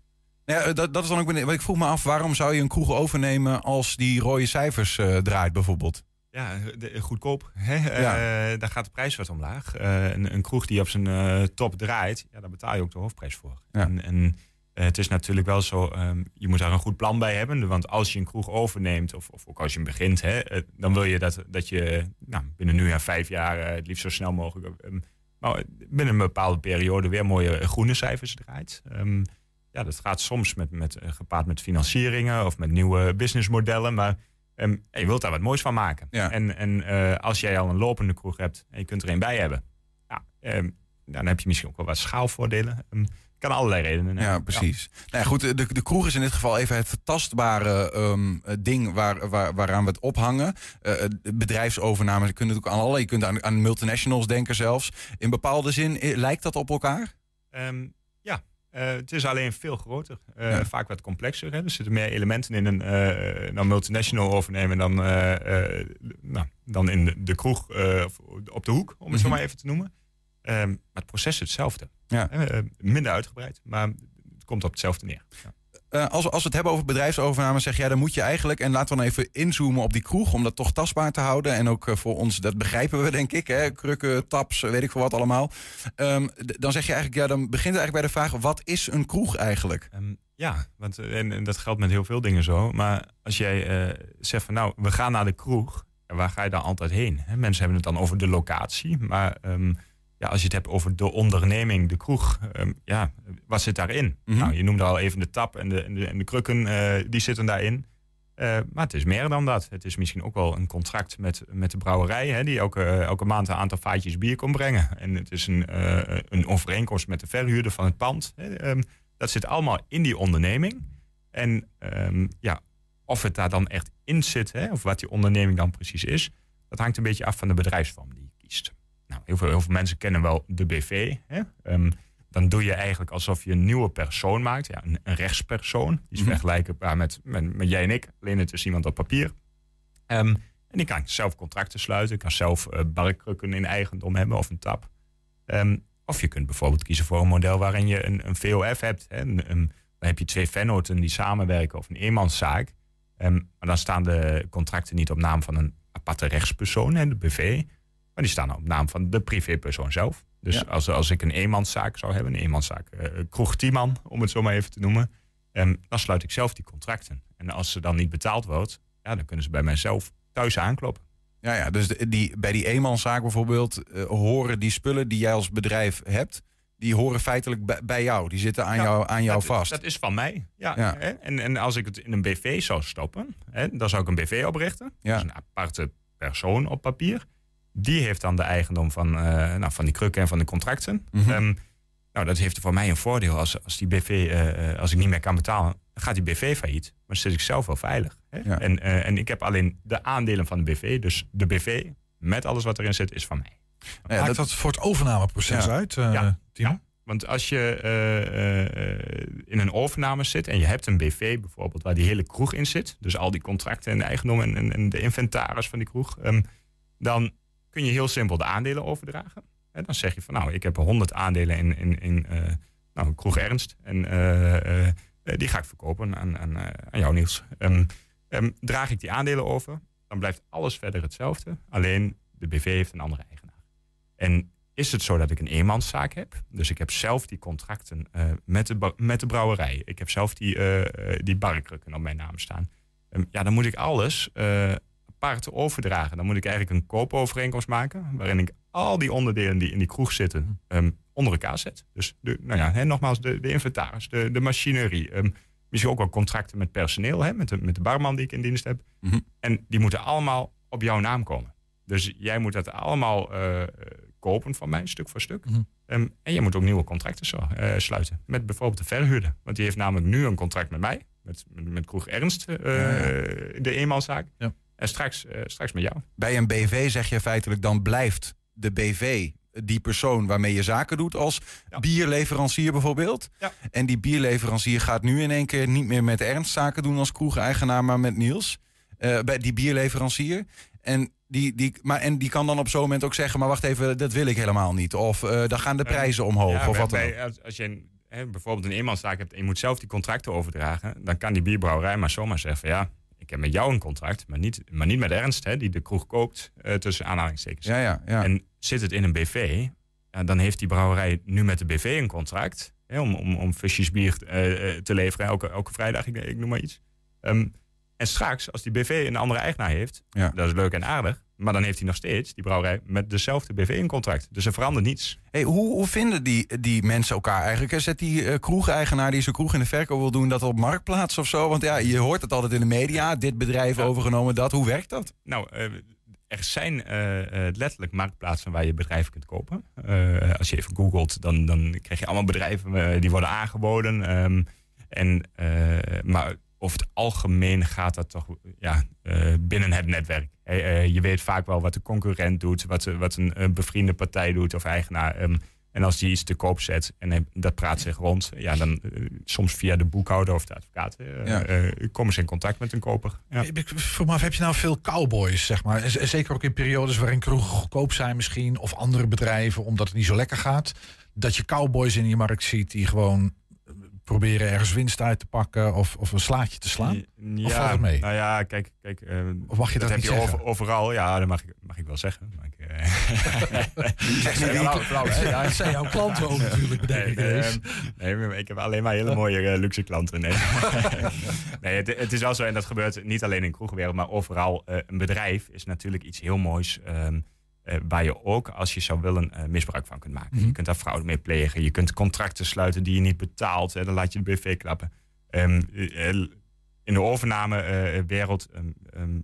S1: Ja, dat, dat is dan ook. Ik vroeg me af, waarom zou je een kroeg overnemen als die rode cijfers draait, bijvoorbeeld?
S10: Ja, de, goedkoop. Hè? Ja. Uh, daar gaat de prijs wat omlaag. Uh, een, een, kroeg die op zijn uh, top draait, ja, daar betaal je ook de hoofdprijs voor. Ja. En, en het is natuurlijk wel zo, um, je moet daar een goed plan bij hebben. Want als je een kroeg overneemt, of, of ook als je hem begint, hè, dan wil je dat, dat je nou, binnen nu en vijf jaar, het liefst zo snel mogelijk, um, maar binnen een bepaalde periode weer mooie groene cijfers draait. Um, ja, dat gaat soms met, met, gepaard met financieringen of met nieuwe businessmodellen, maar Um, je wilt daar wat moois van maken. Ja. En, en uh, als jij al een lopende kroeg hebt en je kunt er een bij hebben, ja, um, dan heb je misschien ook wel wat schaalvoordelen. Um, kan allerlei redenen.
S1: Ja, precies. Ja. Nou ja, goed, de, de kroeg is in dit geval even het tastbare um, ding waar, waar, waaraan we het ophangen. Uh, bedrijfsovername kunnen natuurlijk aan alle. Je kunt aan, aan multinationals denken zelfs. In bepaalde zin, lijkt dat op elkaar?
S10: Um, het is alleen veel groter. Ja. Vaak wat complexer. Hè? Er zitten meer elementen in een nou, multinational overnemen dan, nou, dan in de, de kroeg op de hoek, om het mm -hmm. zo maar even te noemen. Um, maar het proces is hetzelfde. Ja. minder uitgebreid, maar het komt op hetzelfde neer. Ja.
S1: Uh, als, als we het hebben over bedrijfsovername, zeg jij, dan moet je eigenlijk, en laten we dan even inzoomen op die kroeg, om dat toch tastbaar te houden. En ook uh, voor ons, dat begrijpen we denk ik, hè, krukken, taps, weet ik veel wat allemaal. Um, dan zeg je eigenlijk, ja, dan begint het eigenlijk bij de vraag, wat is een kroeg eigenlijk?
S10: Um, ja, want en, en, dat geldt met heel veel dingen zo. Maar als jij zegt van, nou, we gaan naar de kroeg, waar ga je dan altijd heen? Mensen hebben het dan over de locatie, maar... Um, ja, als je het hebt over de onderneming, de kroeg, um, ja, wat zit daarin? Mm -hmm. nou, je noemde al even de tap en de, en de, en de krukken, uh, die zitten daarin. Uh, maar het is meer dan dat. Het is misschien ook wel een contract met, met de brouwerij, hè, die elke, elke maand een aantal vaatjes bier komt brengen. En het is een, uh, een overeenkomst met de verhuurder van het pand. Hè. Um, dat zit allemaal in die onderneming. En um, ja, of het daar dan echt in zit, hè, of wat die onderneming dan precies is, dat hangt een beetje af van de bedrijfsvorm die je kiest. Nou, heel, veel, heel veel mensen kennen wel de BV. Hè? Um, dan doe je eigenlijk alsof je een nieuwe persoon maakt. Ja, een, een rechtspersoon. Die is mm -hmm. vergelijkbaar met, met, met, jij en ik. Alleen het is iemand op papier. Um, en die kan zelf contracten sluiten. Kan zelf uh, barkrukken in eigendom hebben of een tap. Um, of je kunt bijvoorbeeld kiezen voor een model waarin je een, een VOF hebt. Hè? Een, een, dan heb je twee vennoten die samenwerken of een eenmanszaak. maar dan staan de contracten niet op naam van een aparte rechtspersoon, hè, de BV. Maar die staan op naam van de privépersoon zelf. Dus ja. als, als ik een eenmanszaak zou hebben, een eenmanszaak uh, kroeg Tiemann, om het zo maar even te noemen, um, dan sluit ik zelf die contracten. En als ze dan niet betaald wordt, ja, dan kunnen ze bij mijzelf thuis aankloppen.
S1: Ja, ja dus die, bij die eenmanszaak bijvoorbeeld uh, horen die spullen die jij als bedrijf hebt, die horen feitelijk bij, bij jou. Die zitten aan,
S10: Ja,
S1: jou, aan jou
S10: dat,
S1: vast.
S10: Dat is van mij. Ja,
S1: Ja.
S10: Hè? En, en als ik het in een BV zou stoppen, hè, dan zou ik een BV oprichten.
S1: Ja.
S10: Dus een aparte persoon op papier. Die heeft dan de eigendom van, eh, nou, van die krukken en van de contracten.
S1: Mhm.
S10: Ehm, nou, dat heeft voor mij een voordeel. Als, als die BV, eh, eh, als ik niet meer kan betalen, gaat die BV failliet. Maar dan zit ik zelf wel veilig. Hè?
S1: Ja.
S10: En, eh, en ik heb alleen de aandelen van de BV. Dus de BV, met alles wat erin zit, is van mij.
S1: Ja,
S2: Maakt
S1: dat-
S2: dat voor het overnameproces
S1: Ja.
S2: uit, eh,
S10: Ja.
S2: Timo?
S10: Ja. Want als je eh, eh, in een overname zit en je hebt een BV bijvoorbeeld waar die hele kroeg in zit, dus al die contracten en de eigendom en, en, en de inventaris van die kroeg, ehm, dan kun je heel simpel de aandelen overdragen. En dan zeg je van nou, ik heb 100 aandelen in, in, in eh, nou, kroeg Ernst en eh, eh, die ga ik verkopen aan, aan, aan jou Niels. Ehm, draag ik die aandelen over, dan blijft alles verder hetzelfde, alleen de BV heeft een andere eigenaar. En is het zo dat ik een eenmanszaak heb. Dus ik heb zelf die contracten met, de, met de brouwerij. Ik heb zelf die, die barkrukken op mijn naam staan. Ehm, ja, dan moet ik alles apart overdragen. Dan moet ik eigenlijk een koopovereenkomst maken. Waarin ik al die onderdelen die in die kroeg zitten ehm, onder elkaar zet. Dus de, nou ja, hè, nogmaals, de, de inventaris, de, de machinerie. ehm, misschien ook wel contracten met personeel. Hè, met, de, met de barman die ik in dienst heb.
S1: Mhm.
S10: En die moeten allemaal op jouw naam komen. Dus jij moet dat allemaal eh, kopen van mij, stuk voor stuk.
S2: Mhm.
S10: Ehm, en je moet ook nieuwe contracten zo, eh, sluiten. Met bijvoorbeeld de verhuurder. Want die heeft namelijk nu een contract met mij. Met, met, met Kroeg Ernst, eh, de eenmanszaak.
S2: Ja.
S10: En straks, eh, straks met jou.
S1: Bij een BV zeg je feitelijk, dan blijft de BV die persoon waarmee je zaken doet als
S10: Ja.
S1: bierleverancier bijvoorbeeld.
S10: Ja.
S1: En die bierleverancier gaat nu in één keer niet meer met Ernst zaken doen als kroegeigenaar, maar met Niels. Eh, bij die bierleverancier. En die, die, maar, en die kan dan op zo'n moment ook zeggen, maar wacht even, dat wil ik helemaal niet. Of eh, dan gaan de prijzen omhoog.
S10: Ja,
S1: of wat dan ook.
S10: als, als je een, hè, bijvoorbeeld een eenmanszaak hebt en je moet zelf die contracten overdragen, dan kan die bierbrouwerij maar zomaar zeggen ja, ik heb met jou een contract, maar niet, maar niet met Ernst, hè, die de kroeg koopt, eh, tussen aanhalingstekens.
S1: Ja, ja, ja.
S10: En zit het in een BV, dan heeft die brouwerij nu met de BV een contract hè, om, om, om visjes bier eh, eh, te leveren elke, elke vrijdag, ik, ik noem maar iets. Ehm, en straks, als die BV een andere eigenaar heeft, dat is leuk en aardig, maar dan heeft hij nog steeds, die brouwerij, met dezelfde BV een contract. Dus er verandert niets.
S1: Hey, hoe, hoe vinden die, die mensen elkaar eigenlijk? Zet die eh, kroegeigenaar die zijn kroeg in de verkoop wil doen, dat op marktplaats of zo? Want ja, je hoort het altijd in de media. Dit bedrijf
S10: Ja.
S1: overgenomen, dat. Hoe werkt dat?
S10: Nou, eh, er zijn eh, letterlijk marktplaatsen waar je bedrijven kunt kopen. Als je even googelt, dan, dan krijg je allemaal bedrijven die worden aangeboden. Ehm, en, maar over het algemeen gaat dat toch ja, binnen het netwerk. Eh, eh, je weet vaak wel wat de concurrent doet, wat, wat een, bevriende partij doet of eigenaar. Ehm, en als die iets te koop zet en dat praat zich rond, ja, dan eh, soms via de boekhouder of de advocaat eh,
S1: Ja.
S10: komen ze in contact met een koper. Ja.
S2: Ik- vroeg me af, heb je nou veel cowboys, zeg maar? Z- Zeker ook in periodes waarin kroegen goedkoop zijn misschien... of andere bedrijven, omdat het niet zo lekker gaat. Dat je cowboys in je markt ziet die gewoon proberen ergens winst uit te pakken... of, of een slaatje te slaan.
S10: Ja,
S2: Of valt het mee?
S10: Nou ja, kijk, kijk eh,
S2: Of mag je dat
S10: heb
S2: niet
S10: je
S2: zeggen?
S10: over- overal. Ja, dat mag ik, mag ik wel zeggen. Maar ik?
S2: Ja, het zijn jouw klanten ook natuurlijk, bedenk ik
S10: Nee, ehm, nee, ik heb alleen maar hele mooie eh, luxe klanten. Nee, nee het, het is wel zo, en dat gebeurt niet alleen in kroegwereld, maar overal. eh, een bedrijf is natuurlijk iets heel moois. ehm, eh, waar je ook, als je zou willen, eh, misbruik van kunt maken.
S2: Mhm.
S10: Je kunt daar fraude mee plegen. Je kunt contracten sluiten die je niet betaalt. Hè, dan laat je de BV klappen. Ehm, eh, in de overnamewereld ehm, ehm,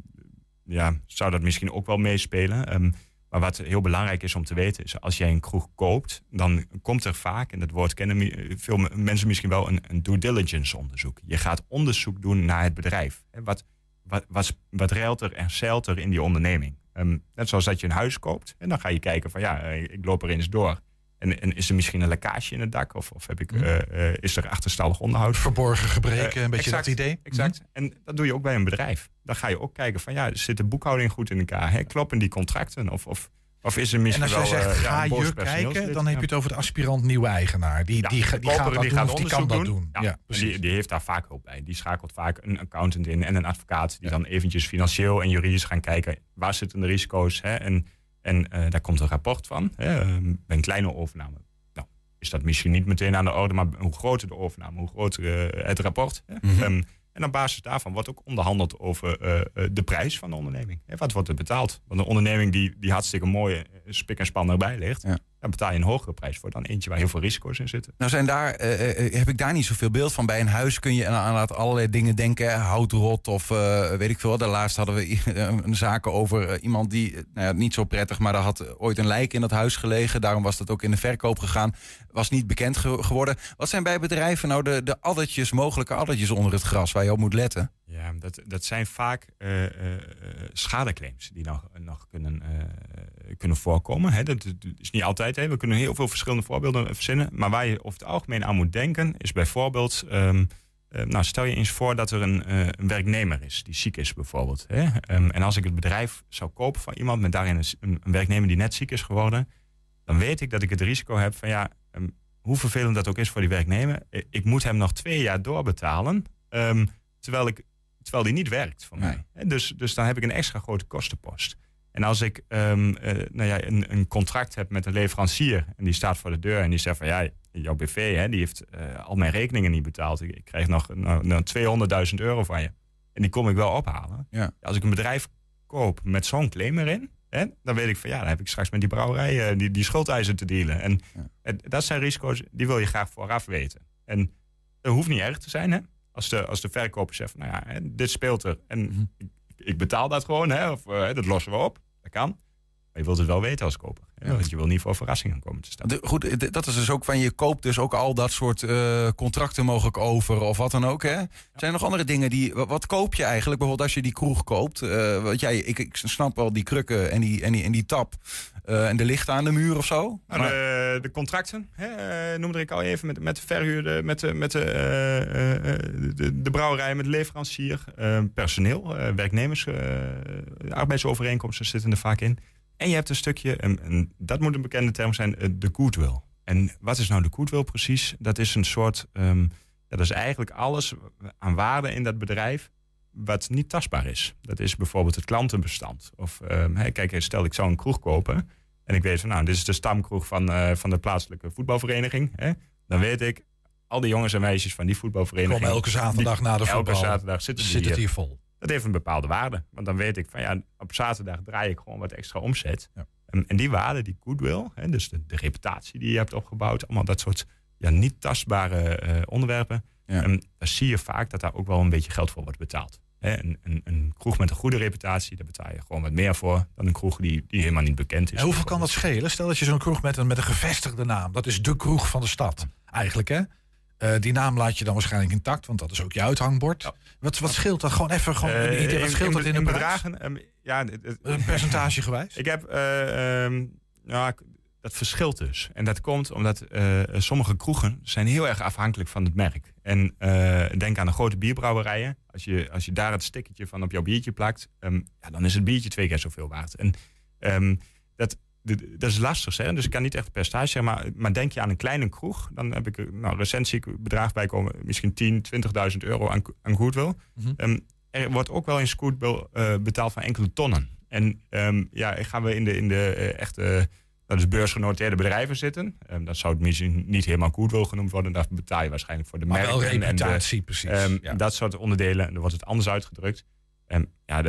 S10: ja, zou dat misschien ook wel meespelen. Maar wat heel belangrijk is om te weten, is als jij een kroeg koopt, dan komt er vaak, en dat woord kennen veel me- mensen misschien wel, een, een due diligence onderzoek. Je gaat onderzoek doen naar het bedrijf. Hè, Wat, wat, wat, wat ruilt er en zeilt er in die onderneming? Ehm, net zoals dat je een huis koopt, en dan ga je kijken van ja, eh, ik loop er eens door. En, en is er misschien een lekkage in het dak? Of, of heb ik,
S2: Mhm.
S10: eh, eh, is er achterstallig onderhoud?
S2: Verborgen gebreken, een beetje
S10: exact,
S2: dat idee.
S10: Exact. En dat doe je ook bij een bedrijf. Dan ga je ook kijken van ja, zit de boekhouding goed in elkaar? Hè? Kloppen die contracten? Of, of, of is er
S2: En
S10: misschien
S2: als jij zegt,
S10: eh, ja,
S2: ga je kijken, dan heb je het over de aspirant nieuwe eigenaar. Die,
S10: Ja,
S2: die, die gaat dat
S10: die
S2: doen
S10: gaat
S2: die kan
S10: onderzoek
S2: dat
S10: doen.
S2: doen.
S10: Ja,
S2: Ja, precies.
S10: die, die heeft daar vaak hulp bij. Die schakelt vaak een accountant in en een advocaat... die dan eventjes financieel en juridisch gaan kijken... waar zitten de risico's? Hè? En, en eh, daar komt een rapport van. Hè? Ehm, bij een kleine overname nou, is dat misschien niet meteen aan de orde... maar hoe groter de overname, hoe groter eh, het rapport. Hè?
S1: Mhm.
S10: Ehm, en op basis daarvan wordt ook onderhandeld over eh, eh, de prijs van de onderneming. Wat wordt er betaald? Want een onderneming die, die hartstikke mooi eh, spik en span erbij ligt...
S1: Ja.
S10: Daar betaal je een hogere prijs voor dan eentje waar heel veel risico's in zitten.
S1: Nou zijn daar, eh, eh, heb ik daar niet zoveel beeld van. Bij een huis kun je aan aan allerlei dingen denken. Houtrot of eh, weet ik veel. Daarlaatst hadden we een zaken over eh, iemand die, eh, nou ja, niet zo prettig, maar daar had ooit een lijk in dat huis gelegen. Daarom was dat ook in de verkoop gegaan. Was niet bekend ge- geworden. Wat zijn bij bedrijven nou de, de addertjes, mogelijke addertjes onder het gras waar je op moet letten?
S10: Ja, dat, dat zijn vaak eh, eh, eh, schadeclaims die nog, nog kunnen, kunnen voorkomen. Hè. Dat, is niet altijd. Hè. We kunnen heel veel verschillende voorbeelden verzinnen. Maar waar je over het algemeen aan moet denken, is bijvoorbeeld. ehm, eh, nou, stel je eens voor dat er een, werknemer is die ziek is, bijvoorbeeld. Hè. Ehm, en als ik het bedrijf zou kopen van iemand met daarin een, een, werknemer die net ziek is geworden, dan weet ik dat ik het risico heb van ja, ehm, hoe vervelend dat ook is voor die werknemer, eh, ik moet hem nog twee jaar doorbetalen. terwijl, ik, terwijl die niet werkt voor mij. Dus, dus dan heb ik een extra grote kostenpost. En als ik ehm, eh, nou ja, een, een contract heb met een leverancier en die staat voor de deur en die zegt van ja, jouw BV hè, die heeft eh, al mijn rekeningen niet betaald. Ik, ik krijg nog nou, nou, 200.000 euro van je. En die kom ik wel ophalen.
S1: Ja.
S10: Als ik een bedrijf koop met zo'n claim erin, hè, dan weet ik van ja, dan heb ik straks met die brouwerij eh, die, die schuldeisen te dealen. En dat zijn risico's die wil je graag vooraf weten. En dat hoeft niet erg te zijn, hè? Als de, als de verkoper zegt, nou ja, dit speelt er. En
S1: Mhm.
S10: ik, ik betaal dat gewoon, hè? Of eh, dat lossen we op. Dat kan. Maar je wilt het wel weten als koper. Hè? Want je wil niet voor verrassingen komen te staan.
S1: De, goed, dat is dus ook van je koopt dus ook al dat soort eh, contracten mogelijk over of wat dan ook. Hè? Zijn er nog andere dingen die. Wat, wat koop je eigenlijk? Bijvoorbeeld als je die kroeg koopt. eh want jij, ik, ik snap wel die krukken en die, en die, en die tap eh, en de lichten aan de muur of zo.
S10: Nou,
S1: Maar-
S10: de, de contracten hè, noemde ik al even met, met de verhuurder, met de, met de, eh, eh, eh, de, de brouwerij, met de leverancier, eh, personeel, eh, werknemers, eh, arbeidsovereenkomsten zitten er vaak in. En je hebt een stukje, en, en dat moet een bekende term zijn, eh, de goodwill. En wat is nou de goodwill precies? Dat is een soort, ehm, dat is eigenlijk alles aan waarde in dat bedrijf wat niet tastbaar is. Dat is bijvoorbeeld het klantenbestand. Of ehm, kijk, stel ik zou een kroeg kopen en ik weet van nou, dit is de stamkroeg van, eh, van de plaatselijke voetbalvereniging. Hè? Dan weet ik, al die jongens en meisjes van die voetbalvereniging.
S2: Komen elke zaterdag
S10: die-
S2: na de voetbal.
S10: Elke zaterdag zitten,
S2: Zit het
S10: hier
S2: vol.
S10: Dat heeft een bepaalde waarde. Want dan weet ik van ja, op zaterdag draai ik gewoon wat extra omzet. En, en die waarde, die goodwill, hè, dus de, de reputatie die je hebt opgebouwd, allemaal dat soort ja, niet tastbare eh, onderwerpen. En daar zie je vaak dat daar ook wel een beetje geld voor wordt betaald. Hè, een, een, een kroeg met een goede reputatie, daar betaal je gewoon wat meer voor dan een kroeg die, die helemaal niet bekend is.
S2: En hoeveel kan dat schelen? Stel dat je zo'n kroeg met een, met een gevestigde naam. Dat is de kroeg van de stad, eigenlijk hè? Eh, die naam laat je dan waarschijnlijk intact, want dat is ook je uithangbord. Wat, wat scheelt dat? Gewoon even gewoon
S10: Eh,
S2: idee. Wat scheelt dat in de
S10: bedragen? ehm, ja, het-
S2: Een percentage gewijs?
S10: Ik heb, ja, ik- dat verschilt dus. En dat komt omdat sommige kroegen zijn heel erg afhankelijk van het merk. En denk aan de grote bierbrouwerijen. Als je, als je daar het stickertje van op jouw biertje plakt, ehm, ja, dan is het biertje twee keer zoveel waard. En dat, is lastig, hè? dus ik kan niet echt een percentage zeggen. Maar, maar denk je aan een kleine kroeg, dan heb ik nou, recent zie ik een bedrag bij komen, misschien 10, 20.000 euro aan, aan goodwill.
S2: Mhm.
S10: Ehm, er wordt ook wel eens goodwill eh, betaald van enkele tonnen. En ehm, ja, gaan we in de, in de eh, echte dat is beursgenoteerde bedrijven zitten. Ehm, dat zou het misschien niet helemaal goodwill genoemd worden. Daar betaal je waarschijnlijk voor de merken. en- en de-
S2: reputatie, precies.
S10: ehm,
S2: Ja.
S10: Dat soort onderdelen. En dan wordt het anders uitgedrukt. En ja,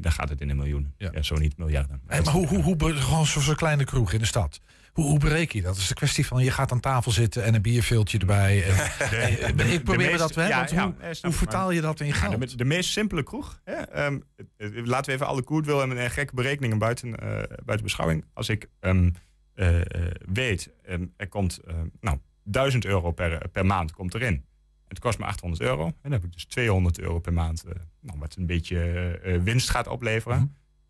S10: dan gaat het in de miljoenen. Ja. zo niet miljarden.
S2: Hey, maar hoe, hoe, hoe gewoon zo- zo'n kleine kroeg in de stad. Hoe, hoe bereken je dat? Het is de kwestie van je gaat aan tafel zitten en een bierveeltje erbij. En, en-
S10: De-
S2: ik probeer dat
S10: meest-
S2: hè,
S10: ja,
S2: want
S10: ja,
S2: hoe,
S10: snap
S2: hoe vertaal
S10: maar-
S2: je dat in geld?
S10: de, de meest simpele kroeg. Hè? ehm, eh, laten we even alle goodwill en, en gekke berekeningen buiten, eh, buiten beschouwing. Als ik ehm, eh, eh, weet, ehm, er komt eh, nou, 1000 euro per, per maand komt erin. Het kost me 800 euro. En dan heb ik dus 200 euro per maand, eh, nou, wat een beetje eh, eh, winst gaat opleveren.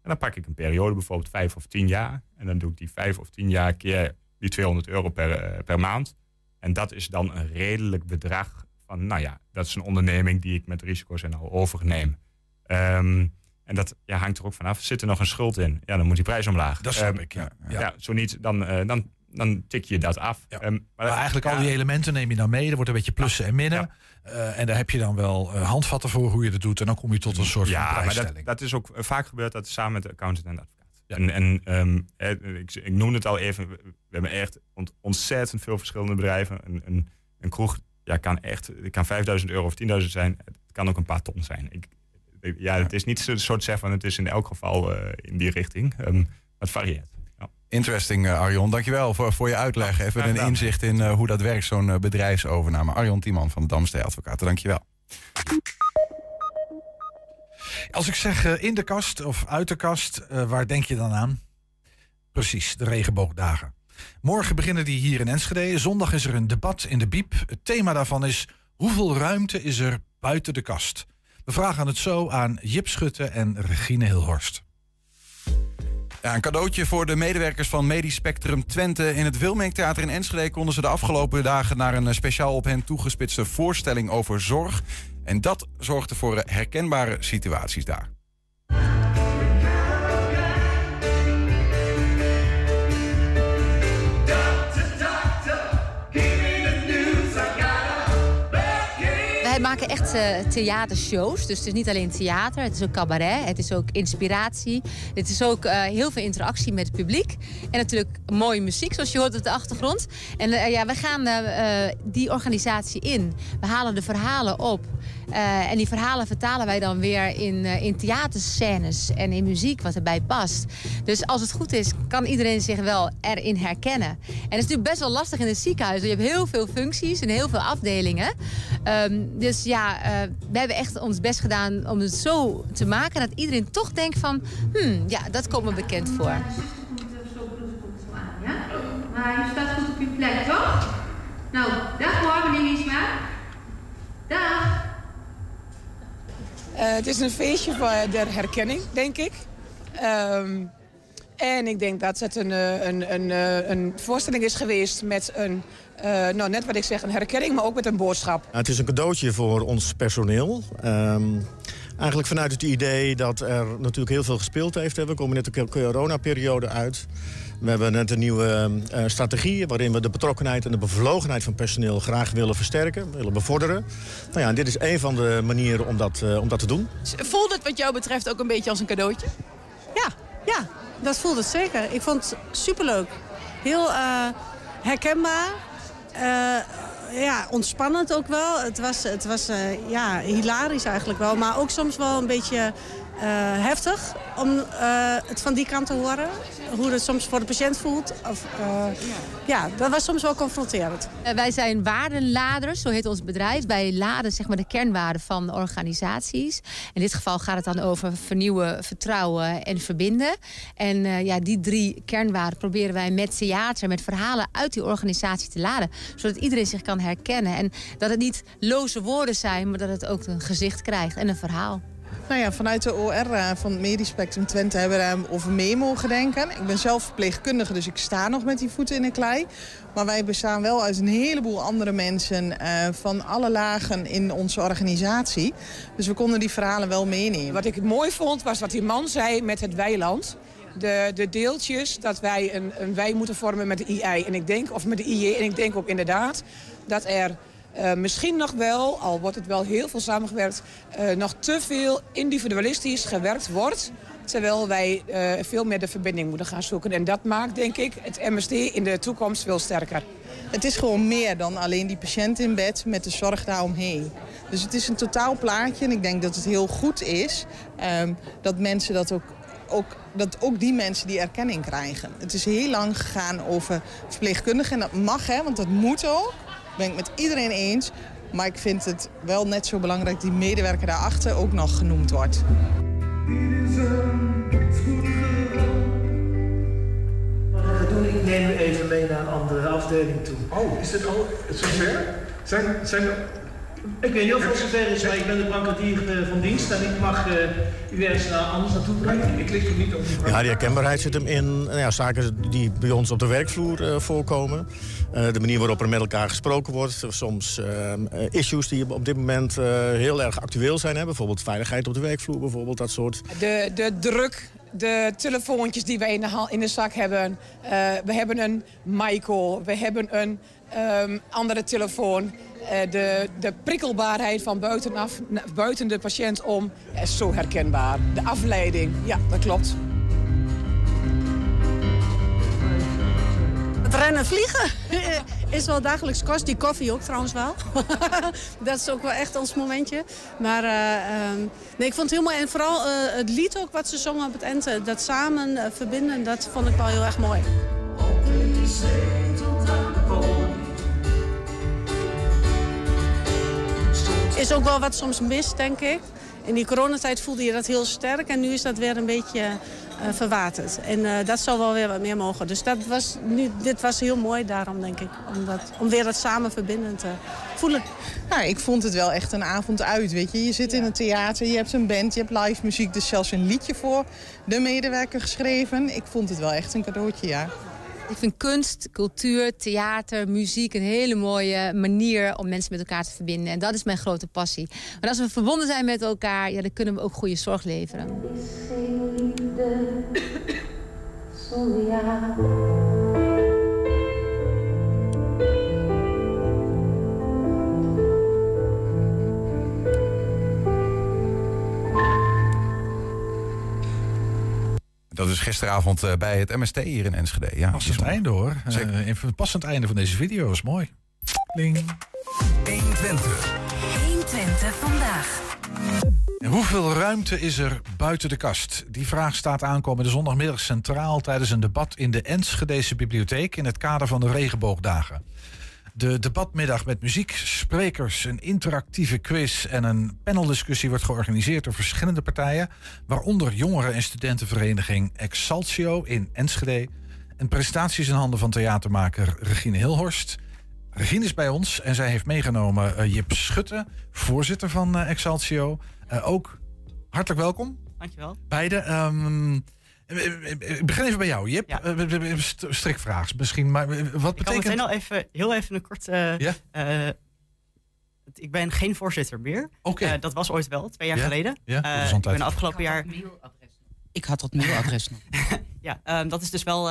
S10: En dan pak ik een periode, bijvoorbeeld vijf of tien jaar. En dan doe ik die vijf of tien jaar keer die 200 euro per, per maand. En dat is dan een redelijk bedrag van, nou ja, dat is een onderneming die ik met risico's en al overneem. Ehm, en dat ja, hangt er ook vanaf. Zit er nog een schuld in? Ja, dan moet die prijs omlaag.
S2: Dat snap
S10: Ehm,
S2: ik, ja.
S10: ja. zo niet, dan, dan, dan tik je dat af. Ehm, maar,
S2: Maar eigenlijk al die elementen neem je dan mee. Er wordt een beetje plussen en minnen. Eh, en daar heb je dan wel eh, handvatten voor hoe je dat doet. En dan kom je tot een soort
S10: ja,
S2: van
S10: maar dat, dat is ook eh, vaak gebeurd dat samen met de accountant en de advocaat. En, en ehm, eh, ik, ik noemde het al even, we hebben echt ont- ontzettend veel verschillende bedrijven. Een, een, een kroeg ja, kan echt, kan 5000 euro of 10.000 zijn. Het kan ook een paar ton zijn. Ik, ja, het is niet zo'n soort zeg van het is in elk geval in die richting. Ehm, het varieert.
S1: Interesting, uh, Arjon. Dankjewel voor, voor je uitleg. Even een inzicht in uh, hoe dat werkt, zo'n uh, bedrijfsovername. Arjon Tiemann van de Damstee Advocaten, dankjewel.
S2: Als ik zeg in de kast of uit de kast, waar denk je dan aan? Precies, de regenboogdagen. Morgen beginnen die hier in Enschede. Zondag is er een debat in de Biep. Het thema daarvan is hoeveel ruimte is er buiten de kast? We vragen het zo aan Jip Schutte en Regine Hilhorst.
S1: Een cadeautje voor de medewerkers van Medisch Spectrum Twente. In het Wilmingtheater in Enschede konden ze de afgelopen dagen naar een speciaal op hen toegespitste voorstelling over zorg. En dat zorgde voor herkenbare situaties daar.
S11: Wij maken echt uh, theatershows. Dus het is niet alleen theater, het is ook cabaret, het is ook inspiratie. Het is ook uh, heel veel interactie met het publiek. En natuurlijk mooie muziek, zoals je hoort op de achtergrond. En uh, ja, we gaan die organisatie in. We halen de verhalen op. en die verhalen vertalen wij dan weer in, in theaterscènes en in muziek wat erbij past. Dus als het goed is, kan iedereen zich wel erin herkennen. En het is natuurlijk best wel lastig in het ziekenhuis. Je hebt heel veel functies en heel veel afdelingen. Um, dus ja, uh, we hebben echt ons best gedaan om het zo te maken dat iedereen toch denkt van, hmm, ja, dat komt me bekend voor.
S12: Maar je staat goed op je plek, toch? Nou, dag hoor, meneer Wiesma. Dag.
S13: Uh, het is een feestje voor de herkenning, denk ik. Um, en ik denk dat het een, een, een, een voorstelling is geweest met een nou, net wat ik zeg, een herkenning, maar ook met een boodschap.
S14: Het is een cadeautje voor ons personeel. Um, eigenlijk vanuit het idee dat er natuurlijk heel veel gespeeld heeft. We komen net de coronaperiode uit. We hebben net een nieuwe uh, strategie waarin we de betrokkenheid en de bevlogenheid van personeel graag willen versterken, willen bevorderen. Nou ja, dit is een van de manieren om dat, uh, om dat te doen.
S15: Voelt het wat jou betreft ook een beetje als een cadeautje?
S16: Ja, ja dat voelt het zeker. Ik vond het superleuk. Heel uh, herkenbaar. Uh, ja, ontspannend ook wel. Het was, het was uh, ja, hilarisch eigenlijk wel. Maar ook soms wel een beetje heftig om het van die kant te horen hoe het soms voor de patiënt voelt. Of, uh, ja, dat was soms wel confronterend.
S11: Wij zijn waardenladers, zo heet ons bedrijf. Wij laden zeg maar, de kernwaarden van organisaties. In dit geval gaat het dan over vernieuwen, vertrouwen en verbinden. En ja, die drie kernwaarden proberen wij met theater, met verhalen uit die organisatie te laden. Zodat iedereen zich kan herkennen. En dat het niet loze woorden zijn, maar dat het ook een gezicht krijgt en een verhaal.
S17: Nou ja, vanuit de OR uh, van het Medisch Spectrum Twente hebben we daar over mee mogen denken. Ik ben zelf verpleegkundige, dus ik sta nog met die voeten in de klei. Maar wij bestaan wel uit een heleboel andere mensen uh, van alle lagen in onze organisatie. Dus we konden die verhalen wel meenemen.
S13: Wat ik mooi vond was wat die man zei met het weiland. De, de deeltjes dat wij een, een wij moeten vormen met de II en ik denk, of met de IJ. En ik denk ook inderdaad dat er uh, misschien nog wel, al wordt het wel heel veel samengewerkt... Uh, nog te veel individualistisch gewerkt wordt... terwijl wij uh, veel meer de verbinding moeten gaan zoeken. En dat maakt, denk ik, het MSD in de toekomst veel sterker.
S17: Het is gewoon meer dan alleen die patiënt in bed met de zorg daaromheen. Dus het is een totaal plaatje en ik denk dat het heel goed is... Um, dat mensen dat ook ook, dat ook die mensen die erkenning krijgen. Het is heel lang gegaan over verpleegkundigen en dat mag, hè, want dat moet ook ben ik met iedereen eens. Maar ik vind het wel net zo belangrijk dat die medewerker daarachter ook nog genoemd wordt.
S18: Ik neem u even mee naar een andere afdeling toe.
S19: Oh, is dit al zover? Zijn, zijn
S18: ik weet niet of het zover is, maar ik ben de brandweer van dienst en ik mag uh, u ergens naar anders naartoe brengen. Ik klik er niet op
S14: Ja, die herkenbaarheid zit hem in nou ja, zaken die bij ons op de werkvloer uh, voorkomen. Uh, de manier waarop er met elkaar gesproken wordt. Soms issues die op dit moment heel erg actueel zijn. Hè? Bijvoorbeeld veiligheid op de werkvloer, bijvoorbeeld dat soort.
S13: De, de druk de telefoontjes die wij in de, in de zak hebben. Uh, we hebben een Michael, we hebben een um, andere telefoon. Uh, de, de prikkelbaarheid van buitenaf, buiten de patiënt om is zo herkenbaar. De afleiding, ja, dat klopt.
S16: Het rennen vliegen. is wel dagelijks kost. Die koffie ook trouwens wel. dat is ook wel echt ons momentje. Maar eh, ehm, nee, ik vond het heel mooi. En vooral eh, het lied ook wat ze zongen op het eind. Dat samen eh, verbinden, dat vond ik wel heel erg mooi. Is ook wel wat soms mist, denk ik. In die coronatijd voelde je dat heel sterk en nu is dat weer een beetje eh, verwaterd. En eh, dat zou wel weer wat meer mogen. Dus dat was nu, dit was heel mooi daarom, denk ik. Om, dat, om weer dat samen verbindend te voelen.
S17: Nou, ik vond het wel echt een avond uit, weet je. Je zit in een theater, je hebt een band, je hebt live muziek. Dus zelfs een liedje voor de medewerker geschreven. Ik vond het wel echt een cadeautje, ja.
S11: Ik vind kunst, cultuur, theater, muziek een hele mooie manier om mensen met elkaar te verbinden. En dat is mijn grote passie. Maar als we verbonden zijn met elkaar, ja, dan kunnen we ook goede zorg leveren.
S1: Dat is gisteravond eh, bij het MST hier in Enschede. Ja,
S2: Passend einde hoor. Uh, een passend einde van deze video is mooi. Kling.
S4: 120. 120 vandaag.
S2: En hoeveel ruimte is er buiten de kast? Die vraag staat aankomende zondagmiddag centraal tijdens een debat in de Enschedese bibliotheek in het kader van de regenboogdagen. De debatmiddag met muziek, sprekers, een interactieve quiz en een paneldiscussie wordt georganiseerd door verschillende partijen, waaronder jongeren- en studentenvereniging Exaltio in Enschede. En presentaties in handen van theatermaker Regine Hilhorst. Regine is bij ons en zij heeft meegenomen eh, Jip Schutte, voorzitter van eh, Exaltio. Eh, ook hartelijk welkom.
S20: Dankjewel.
S2: Beide. Ehm, ik begin even bij jou, Jip. Ja. Strikvraag misschien, maar wat
S20: ik kan
S2: betekent...
S20: meteen al even, heel even een kort... eh,
S2: Ja?
S20: eh, ik ben geen voorzitter meer.
S2: Oké.
S20: Eh, dat was ooit wel, twee jaar
S2: Ja?
S20: geleden.
S2: Ja,
S20: Eh,
S2: dat is al een
S20: ik ben afgelopen jaar...
S5: Ik had dat mailadres nog.
S20: ja, ehm, dat is dus wel...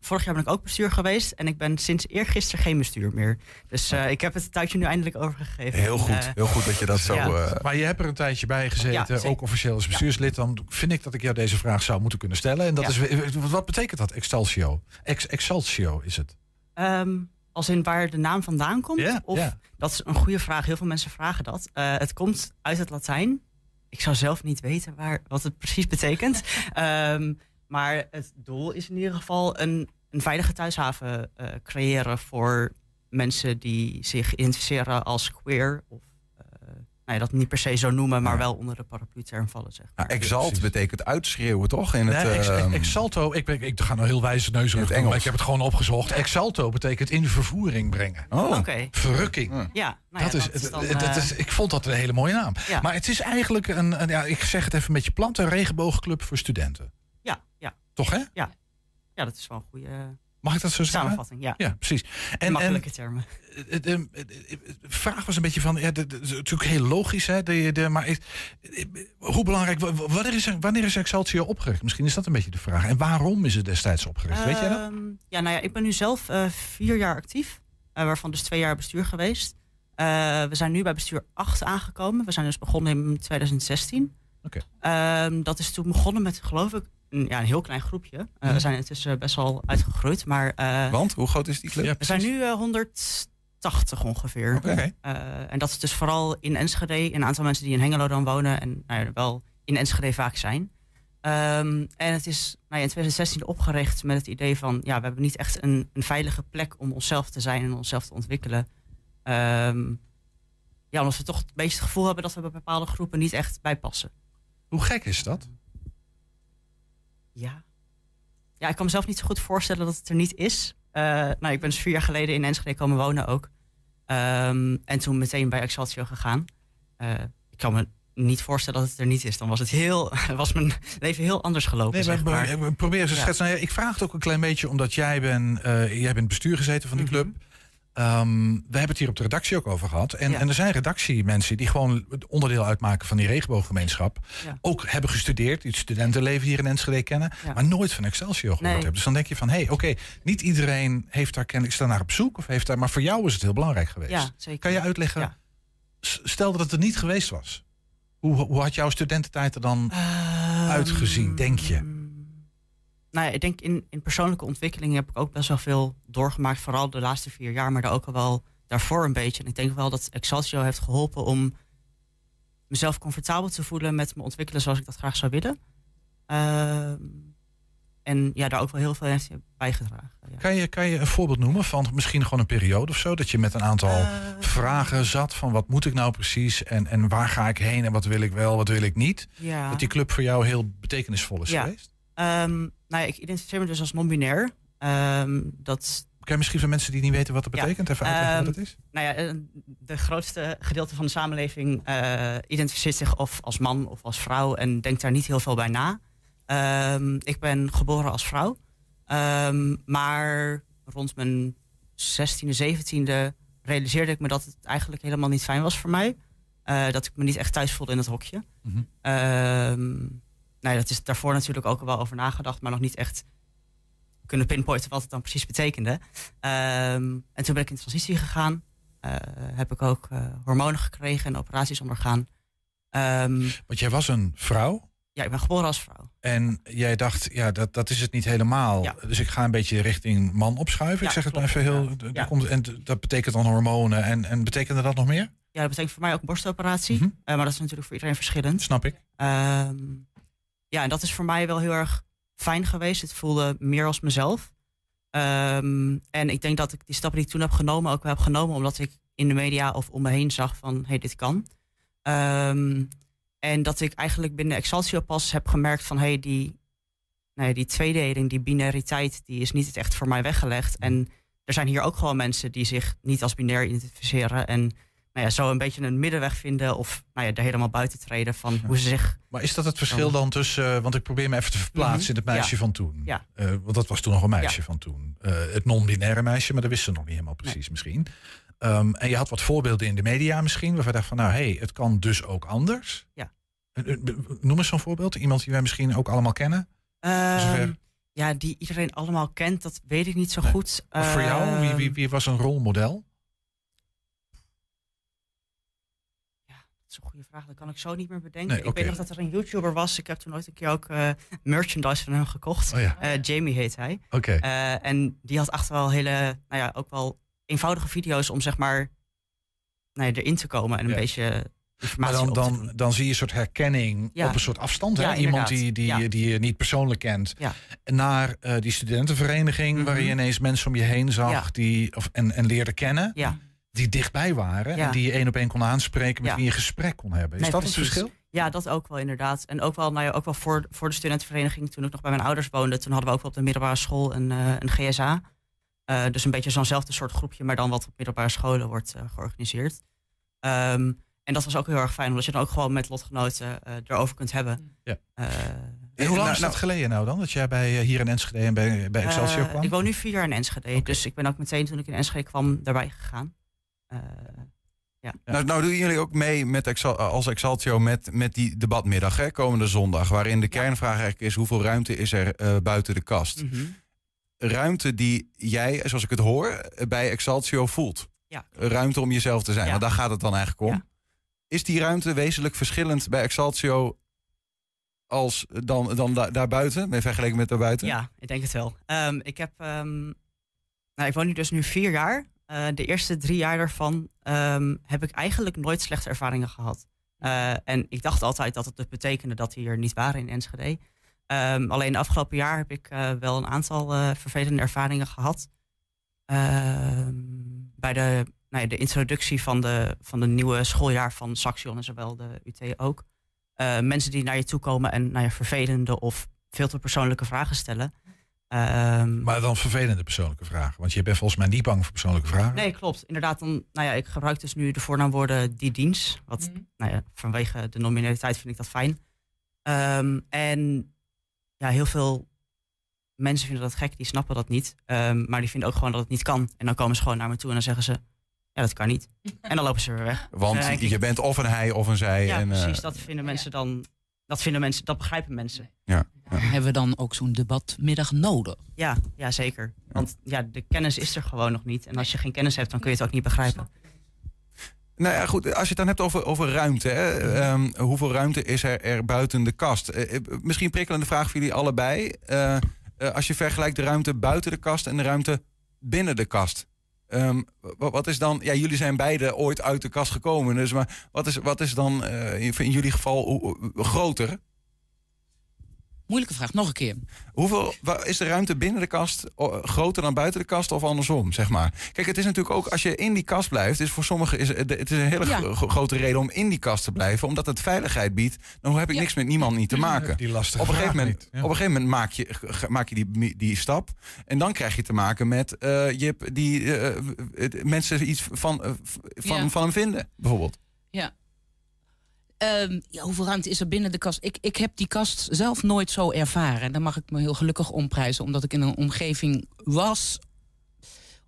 S20: vorig jaar ben ik ook bestuur geweest. En ik ben sinds eergisteren geen bestuur meer. Dus eh, ik heb het touwtje nu eindelijk overgegeven.
S1: Heel
S20: En,
S1: goed,
S20: eh,
S1: heel goed dat je dat zo...
S20: ja.
S1: eh,
S2: Maar je hebt er een tijdje bij gezeten,
S20: Ja,
S2: ook officieel als bestuurslid. Dan vind ik dat ik jou deze vraag zou moeten kunnen stellen. En dat
S20: Ja.
S2: is, wat betekent dat, Exaltio? Ex Exaltio is het.
S20: Ehm, als in waar de naam vandaan komt?
S2: Ja,
S20: of. Dat is een goede vraag. Heel veel mensen vragen dat. Eh, het komt uit het Latijn. Ik zou zelf niet weten waar, wat het precies betekent. Ehm, maar het doel is in ieder geval een, een veilige thuishaven eh, creëren voor mensen die zich identificeren als queer. Of eh, nou ja, dat niet per se zo noemen, maar wel onder de paraplu-term vallen. Zeg.
S1: nou, exalt betekent uitschreeuwen, toch? In het,
S2: Nee, ex-
S1: ehm,
S2: exalto, ik, ben, ik ga nou heel wijze neuzerig
S1: In het Engels.
S2: maar ik heb het gewoon opgezocht. Exalto betekent in vervoering brengen.
S1: Oh.
S2: Verrukking.
S20: Ja, nou ja,
S2: dat is,
S20: dat is
S2: het-
S20: dan,
S2: het- het
S20: eh,
S2: is, ik vond dat een hele mooie naam.
S20: Ja.
S2: Maar het is eigenlijk een, een, ja, ik zeg het even een beetje plant, een regenboogclub voor studenten.
S20: Ja, ja.
S2: Toch hè?
S20: Ja. ja, dat is wel een goede
S2: Mag ik dat zo zeggen?
S20: samenvatting. Ja,
S2: Ja, precies. En,
S20: makkelijke
S2: en,
S20: termen.
S2: de, de- de- de vraag was een beetje van, ja, de- de- natuurlijk heel logisch, hè, de, de, maar is, hoe belangrijk, wanneer is, wanneer is Excelsior opgericht? Misschien is dat een beetje de vraag. En waarom is het destijds opgericht? Weet jij dat?
S20: Ehm, Ja, nou ja, ik ben nu zelf eh, vier jaar actief, eh, waarvan dus twee jaar bestuur geweest. Eh, we zijn nu bij bestuur 8 aangekomen. We zijn dus begonnen in 2016.
S2: Oké.
S20: Ehm, dat is toen begonnen met, geloof ik, een, ja, een heel klein groepje. Eh,
S1: Mhm.
S20: We zijn intussen best wel uitgegroeid, maar... eh,
S1: Want, hoe groot is die club?
S20: we zijn nu eh, 180 ongeveer.
S1: Oké.
S20: Eh, en dat is dus vooral in Enschede. Een aantal mensen die in Hengelo dan wonen. En nou ja, wel in Enschede vaak zijn. Ehm, en het is nou ja, in 2016 opgericht met het idee van... ja, we hebben niet echt een, een veilige plek om onszelf te zijn en onszelf te ontwikkelen. Ehm, ja, omdat we toch een beetje het gevoel hebben dat we bij bepaalde groepen niet echt bij passen.
S2: Hoe gek is dat?
S20: Ja. Ja, ik kan mezelf niet zo goed voorstellen dat het er niet is. Eh, nou, ik ben dus vier jaar geleden in Enschede komen wonen ook. Ehm, en toen meteen bij Exaltio gegaan. Eh, ik kan me niet voorstellen dat het er niet is. Dan was, het heel, was mijn leven heel anders gelopen.
S2: Nee,
S20: zeg
S2: maar,
S20: maar.
S2: probeer eens een
S20: Ja.
S2: schets. Nou ik vraag het ook een klein beetje omdat jij, ben, eh, jij bent bestuur gezeten van die
S20: Mhm.
S2: club. Ehm, we hebben het hier op de redactie ook over gehad. En, en er zijn redactiemensen die gewoon het onderdeel uitmaken van die regenbooggemeenschap.
S20: Ja.
S2: Ook hebben gestudeerd, die het studentenleven hier in Enschede kennen.
S20: Ja.
S2: Maar nooit van Excelsior gehoord
S20: Nee.
S2: hebben. Dus dan denk je van, hé, hey, oké, niet iedereen heeft daar kennelijk staan naar op zoek. Of heeft daar, maar voor jou is het heel belangrijk geweest.
S20: Zeker.
S2: Kan je uitleggen, stel dat het er niet geweest was. Hoe, hoe had jouw studententijd er dan
S20: Ehm,
S2: uitgezien, denk je?
S20: Nou ja, ik denk in, in persoonlijke ontwikkeling heb ik ook best wel veel doorgemaakt. Vooral de laatste vier jaar, maar daar ook al wel daarvoor een beetje. En ik denk wel dat Excelsior heeft geholpen om mezelf comfortabel te voelen met me ontwikkelen zoals ik dat graag zou willen. Ehm, en ja, daar ook wel heel veel heeft bijgedragen. Ja.
S2: Kan, je, kan je een voorbeeld noemen van misschien gewoon een periode of zo? Dat je met een aantal
S20: Eh,
S2: vragen zat van wat moet ik nou precies en, en waar ga ik heen en wat wil ik wel, wat wil ik niet?
S20: Ja.
S2: Dat die club voor jou heel betekenisvol is
S20: ja.
S2: geweest?
S20: Ehm, nou ja, ik identificeer me dus als non-binair. Ehm, dat
S2: Kan je misschien voor mensen die niet weten wat dat betekent even uitleggen wat
S20: Ehm,
S2: het is?
S20: Nou ja, eh, de grootste gedeelte van de samenleving eh, identificeert zich of als man of als vrouw en denkt daar niet heel veel bij na. Ehm, ik ben geboren als vrouw, Ehm, maar rond mijn 16e, 17e realiseerde ik me dat het eigenlijk helemaal niet fijn was voor mij. Eh, dat ik me niet echt thuis voelde in het hokje. Ehm, nou ja, dat is daarvoor natuurlijk ook al wel over nagedacht, maar nog niet echt kunnen pinpointen wat het dan precies betekende. Ehm, en toen ben ik in transitie gegaan. Eh, heb ik ook eh, hormonen gekregen en operaties ondergaan. Ehm,
S2: Want jij was een vrouw
S20: ja, ik ben geboren als vrouw.
S2: en jij dacht, ja, dat, dat is het niet helemaal. Dus ik ga een beetje richting man opschuiven.
S20: Ja,
S2: ik zeg het
S20: klopt,
S2: nou even heel.
S20: ja.
S2: komt- En dat betekent dan hormonen. En, en betekende dat nog meer?
S20: Ja, dat betekent voor mij ook borstoperatie. Eh, maar dat is natuurlijk voor iedereen verschillend.
S2: Snap ik.
S20: Ehm, ja, en dat is voor mij wel heel erg fijn geweest. Het voelde meer als mezelf. Ehm, en ik denk dat ik die stappen die ik toen heb genomen ook wel heb genomen omdat ik in de media of om me heen zag van hé, hey, dit kan. Ehm, en dat ik eigenlijk binnen Excelsior pas heb gemerkt van hé, hey, die, nee, die tweedeling, die binariteit, die is niet echt voor mij weggelegd. En er zijn hier ook gewoon mensen die zich niet als binair identificeren. En nou ja, zo een beetje een middenweg vinden of nou ja, er helemaal buiten treden van hoe ze zich.
S2: Maar is dat het verschil dan tussen, eh, want ik probeer me even te verplaatsen
S20: Mhm.
S2: in het meisje
S20: Ja.
S2: van toen.
S20: Ja.
S2: Eh, want dat was toen nog een meisje van toen. Eh, het non-binaire meisje, maar dat wisten ze nog niet helemaal precies misschien. Ehm, en je had wat voorbeelden in de media misschien, waarvan je dacht van nou hé, hey, het kan dus ook anders.
S20: Ja.
S2: Noem eens zo'n voorbeeld. Iemand die wij misschien ook allemaal kennen.
S20: Ehm, ja, die iedereen allemaal kent, dat weet ik niet zo goed.
S2: Of voor jou, wie,
S20: Ehm,
S2: wie, wie was een rolmodel?
S20: Dat is een goede vraag, dat kan ik zo niet meer bedenken.
S2: Nee,
S20: ik weet nog dat er een YouTuber was. Ik heb toen ooit een keer ook eh, merchandise van hem gekocht.
S2: Oh ja.
S20: Eh, Jamie heet hij.
S2: Oké.
S20: Eh, en die had achter wel hele, nou ja, ook wel eenvoudige video's om zeg maar nou ja, erin te komen en een
S2: Ja.
S20: beetje
S2: Maar
S20: informatie
S2: dan, dan, dan zie je een soort herkenning
S20: Ja.
S2: op een soort afstand. Hè?
S20: Ja,
S2: Iemand die, die,
S20: Ja.
S2: die je niet persoonlijk kent.
S20: Ja.
S2: Naar die studentenvereniging, waar je ineens mensen om je heen zag
S20: Mhm. Ja.
S2: die, of, en, en leerde kennen. Die dichtbij waren
S20: Ja.
S2: en die je één op één kon aanspreken, met
S20: Ja.
S2: wie je gesprek kon hebben. Is
S20: Nee,
S2: dat het verschil?
S20: Ja, dat ook wel inderdaad. En ook wel, nou ja, ook wel voor, voor de studentenvereniging, toen ik nog bij mijn ouders woonde, toen hadden we ook wel op de middelbare school een, eh, een GSA. Eh, dus een beetje zo'nzelfde soort groepje, maar dan wat op middelbare scholen wordt eh, georganiseerd. Ehm, en dat was ook heel erg fijn, omdat je dan ook gewoon met lotgenoten erover kunt hebben.
S2: Ja. En hoe lang
S1: nou,
S2: is dat
S1: nou-
S2: geleden nou dan? Dat jij bij, hier in Enschede en bij, bij Excelsior kwam?
S20: ik woon nu vier jaar in Enschede, dus ik ben ook meteen toen ik in Enschede kwam daarbij gegaan. Eh, ja.
S1: Nou, nou doen jullie ook mee met Exal- als Exaltio met, met die debatmiddag hè, komende zondag. Waarin de kernvraag eigenlijk is hoeveel ruimte is er eh, buiten de kast.
S20: Mhm.
S1: Ruimte die jij, zoals ik het hoor, bij Exaltio voelt.
S20: Ja.
S1: Ruimte om jezelf te zijn.
S20: Ja.
S1: Want daar gaat het dan eigenlijk om. Is die ruimte wezenlijk verschillend bij Exaltio als dan, dan da- daarbuiten? Met vergeleken met daarbuiten?
S20: Ja, ik denk het wel. Ehm, ik heb, ehm, nou, ik woon nu dus nu vier jaar. Eh, de eerste drie jaar daarvan ehm, heb ik eigenlijk nooit slechte ervaringen gehad. Eh, en ik dacht altijd dat het dus betekende dat die er niet waren in Enschede. Ehm, alleen afgelopen jaar heb ik eh, wel een aantal vervelende ervaringen gehad. Ehm, bij de, nou ja, de introductie van de, van de nieuwe schooljaar van Saxion en zowel de UT ook. Mensen die naar je toe komen en naar je vervelende of veel te persoonlijke vragen stellen. Ehm,
S2: Maar dan vervelende persoonlijke vragen. Want je bent volgens mij niet bang voor persoonlijke vragen.
S20: Nee, klopt. Inderdaad, dan, nou ja, ik gebruik dus nu de voornaamwoorden die dienst. Wat, nou ja, vanwege de nominaliteit vind ik dat fijn. Ehm, en ja, heel veel mensen vinden dat gek, die snappen dat niet. Ehm, maar die vinden ook gewoon dat het niet kan. En dan komen ze gewoon naar me toe en dan zeggen ze, ja, dat kan niet. En dan lopen ze weer weg.
S1: Want je bent of een hij of een zij.
S20: Ja,
S1: en, eh,
S20: precies. Dat vinden mensen dan, dat vinden mensen, dat begrijpen mensen.
S1: ja.
S21: Hebben we dan ook zo'n debatmiddag nodig?
S20: Ja, ja, zeker. Want ja, de kennis is er gewoon nog niet. En als je geen kennis hebt, dan kun je het ook niet begrijpen.
S1: Nou ja, goed. Als je het dan hebt over, over ruimte. Hè, ehm, hoeveel ruimte is er, er buiten de kast? Eh, eh, misschien een prikkelende vraag voor jullie allebei. Eh, eh, als je vergelijkt de ruimte buiten de kast en de ruimte binnen de kast. Ehm, wa- wat is dan, ja, jullie zijn beide ooit uit de kast gekomen, dus maar wat is, wat is dan eh, in, in jullie geval groter?
S21: Moeilijke vraag, nog een keer.
S1: Hoeveel is de ruimte binnen de kast groter dan buiten de kast of andersom, zeg maar? Kijk, het is natuurlijk ook als je in die kast blijft, is voor sommigen is het, het is een hele
S21: Ja.
S1: grote reden om in die kast te blijven, omdat het veiligheid biedt. Dan heb ik niks met niemand niet te maken.
S2: Die lastige
S1: op een gegeven moment,
S2: ja.
S1: op een gegeven moment maak je, maak je die, die stap en dan krijg je te maken met eh Jip, die eh, eh, mensen iets van, van,
S21: Ja.
S1: van hem vinden, bijvoorbeeld.
S21: Ja. Ehm, ja, hoeveel ruimte is er binnen de kast? Ik, ik heb die kast zelf nooit zo ervaren. En daar mag ik me heel gelukkig om prijzen, omdat ik in een omgeving was.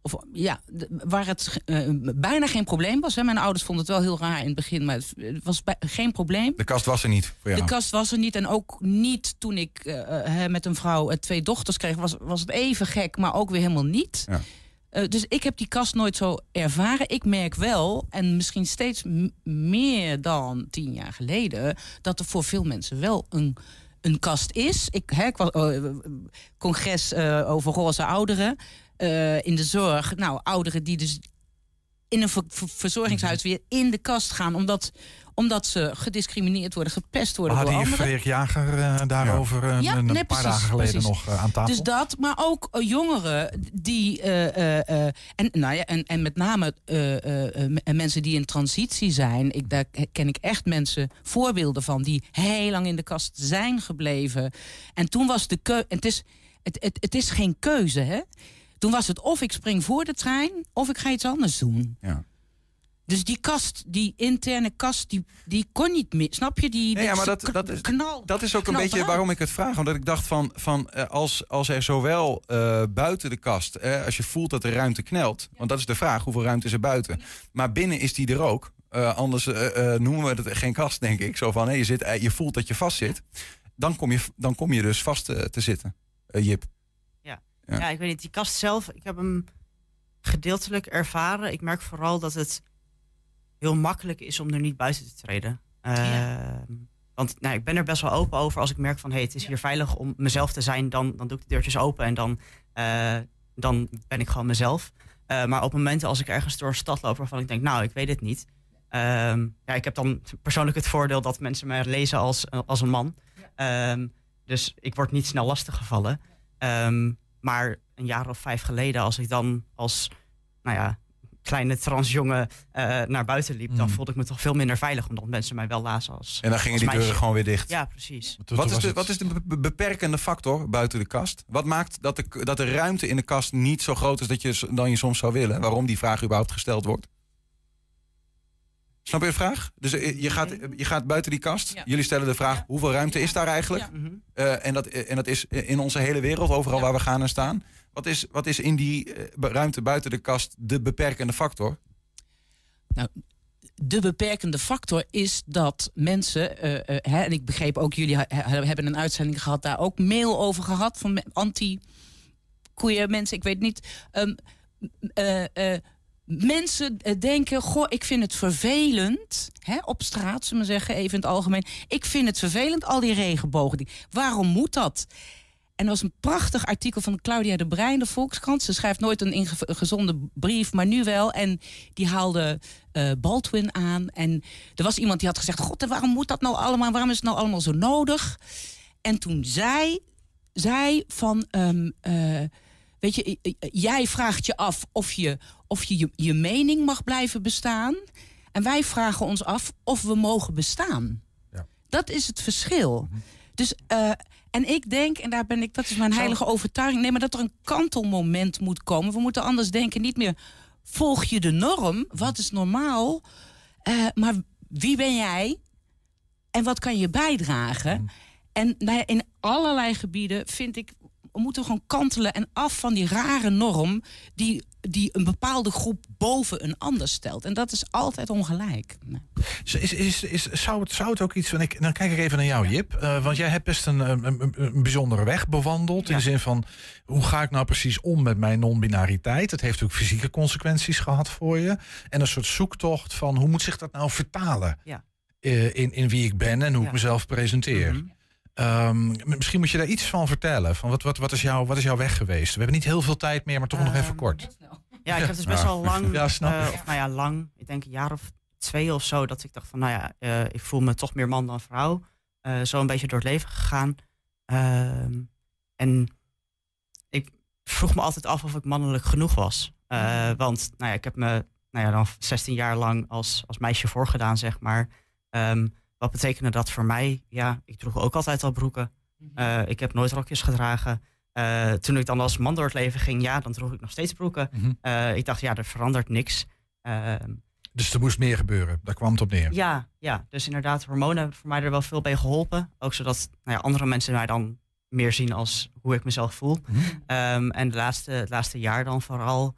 S21: Of, ja, waar het eh, bijna geen probleem was. Hè. Mijn ouders vonden het wel heel raar in het begin, maar het, was geen probleem.
S1: De kast was er niet voor jou.
S21: De kast was er niet. En ook niet toen ik eh, eh, met een vrouw twee dochters kreeg, was, was het even gek, maar ook weer helemaal niet.
S1: Ja.
S21: Eh, dus ik heb die kast nooit zo ervaren. Ik merk wel, en misschien steeds meer dan tien jaar geleden, dat er voor veel mensen wel een, een kast is. Ik, hè, ik was, eh, congres eh, over roze ouderen in de zorg. Nou, ouderen die dus in een ver- ver- verzorgingshuis weer in de kast gaan, omdat, omdat ze gediscrimineerd worden, gepest
S2: We
S21: worden door
S2: hadden hier
S21: anderen.
S2: Freek Jager eh, daarover eh,
S21: Ja,
S2: een
S21: nee,
S2: paar
S21: precies,
S2: dagen geleden
S21: precies.
S2: nog eh, aan tafel.
S21: Dus dat, maar ook jongeren die. eh, eh, eh, en, nou ja, en, en met name eh, eh, eh, mensen die in transitie zijn. Ik, daar ken ik echt mensen, voorbeelden van, die heel lang in de kast zijn gebleven. En toen was de keuze. Het is, het, het, het is geen keuze, hè? Toen was het of ik spring voor de trein, of ik ga iets anders doen.
S1: Ja.
S21: Dus die kast, die interne kast, die, die kon niet meer. Snap je? Die,
S1: Nee, ja, maar dat, dat, is,
S21: knal,
S1: dat is ook een beetje waarom ik het vraag. Omdat ik dacht van, van eh, als, als er zowel eh, buiten de kast, eh, als je voelt dat de ruimte knelt, want dat is de vraag, hoeveel ruimte is er buiten? Maar binnen is die er ook. Eh, anders noemen we het geen kast, denk ik. Zo van, hé, je, zit, je voelt dat je vast zit. Dan kom je, dan kom je dus vast te zitten, Jip.
S20: Ja.
S1: Ja.
S20: Ja. ik weet niet. Die kast zelf, ik heb hem gedeeltelijk ervaren. Ik merk vooral dat het heel makkelijk is om er niet buiten te treden. Ehm, Want nou, ik ben er best wel open over. Als ik merk van hey, het is hier veilig om mezelf te zijn, dan, dan doe ik de deurtjes open en dan, eh, dan ben ik gewoon mezelf. Eh, maar op momenten als ik ergens door een stad loop waarvan ik denk, nou, ik weet het niet. Ehm, ja, ik heb dan persoonlijk het voordeel dat mensen mij lezen als, als een man. Ehm, dus ik word niet snel lastiggevallen. Ehm, maar een jaar of vijf geleden, als ik dan als nou ja, kleine transjongen eh naar buiten liep, dan voelde ik me toch veel minder veilig, omdat mensen mij wel lazen als.
S1: En dan gingen die deuren gewoon weer dicht.
S20: Ja, precies.
S1: Wat is, de, wat is de be- beperkende factor buiten de kast? Wat maakt dat de, dat de ruimte in de kast niet zo groot is dat je, dan je soms zou willen? Waarom die vraag überhaupt gesteld wordt? Snap je de vraag? Dus eh, je gaat, je gaat buiten die kast. Jullie stellen de vraag: hoeveel ruimte is daar eigenlijk? Eh, en, dat, en dat is in onze hele wereld, overal waar we gaan en staan. Wat is, wat is in die eh, ruimte buiten de kast de beperkende factor?
S21: Nou, de beperkende factor is dat mensen, eh, eh, hè, en ik begreep ook, jullie hebben een uitzending gehad, daar ook mail over gehad van anti-koeien mensen, ik weet niet. Ehm, eh, eh, mensen eh, denken, goh, ik vind het vervelend, hè, op straat, zullen we zeggen, even in het algemeen. Ik vind het vervelend, al die regenbogen. Waarom moet dat? En er was een prachtig artikel van Claudia de Brein, de Volkskrant. Ze schrijft nooit een gezonde brief, maar nu wel. En die haalde eh, Baldwin aan. En er was iemand die had gezegd: God, waarom moet dat nou allemaal? Waarom is het nou allemaal zo nodig? En toen zei zij van. ehm, eh, weet je, jij vraagt je af of je of je, je je mening mag blijven bestaan. En wij vragen ons af of we mogen bestaan. Dat is het verschil. Dus, eh, en ik denk, en daar ben ik, dat is mijn heilige overtuiging, nee, maar dat er een kantelmoment moet komen. We moeten anders denken, niet meer volg je de norm, wat is normaal, eh, maar wie ben jij en wat kan je bijdragen? En nou ja, in allerlei gebieden vind ik, we moeten gewoon kantelen en af van die rare norm die, die een bepaalde groep boven een ander stelt. En dat is altijd ongelijk. Nee.
S2: Is, is, is, is- zou, het, zou het ook iets... van ik, dan kijk ik even naar jou, Jip. Eh, want jij hebt best een, een, een- bijzondere weg bewandeld. In de zin van, hoe ga ik nou precies om met mijn non-binariteit? Het heeft ook fysieke consequenties gehad voor je. En een soort zoektocht van, hoe moet zich dat nou vertalen?
S20: Ja.
S2: eh, in, in wie ik ben en hoe ik mezelf presenteer. Ehm, m- misschien moet je daar iets van vertellen. Van wat, wat, wat, is jouw, wat is jouw weg geweest? We hebben niet heel veel tijd meer, maar toch nog even kort.
S20: Ja, ik heb dus best
S2: Ja.
S20: wel lang,
S2: Ja, snap
S20: eh, of nou ja, lang, ik denk een jaar of twee of zo, dat ik dacht van, nou ja, eh, ik voel me toch meer man dan vrouw. Eh, zo een beetje door het leven gegaan. Ehm, en ik vroeg me altijd af of ik mannelijk genoeg was. Eh, want nou ja, ik heb me nou ja, dan 16 jaar lang als, als meisje voorgedaan, zeg maar. Ehm, wat betekende dat voor mij? Ja, ik droeg ook altijd al broeken. Eh, ik heb nooit rokjes gedragen. Eh, toen ik dan als man door het leven ging, ja, dan droeg ik nog steeds broeken.
S2: Mhm.
S20: Eh, ik dacht, ja, er verandert niks. Ehm,
S2: Dus er moest meer gebeuren. Daar kwam het op neer.
S20: ja, ja, dus inderdaad, hormonen hebben voor mij er wel veel bij geholpen. Ook zodat nou ja, andere mensen mij dan meer zien als hoe ik mezelf voel. Ehm, en de laatste, het laatste jaar dan vooral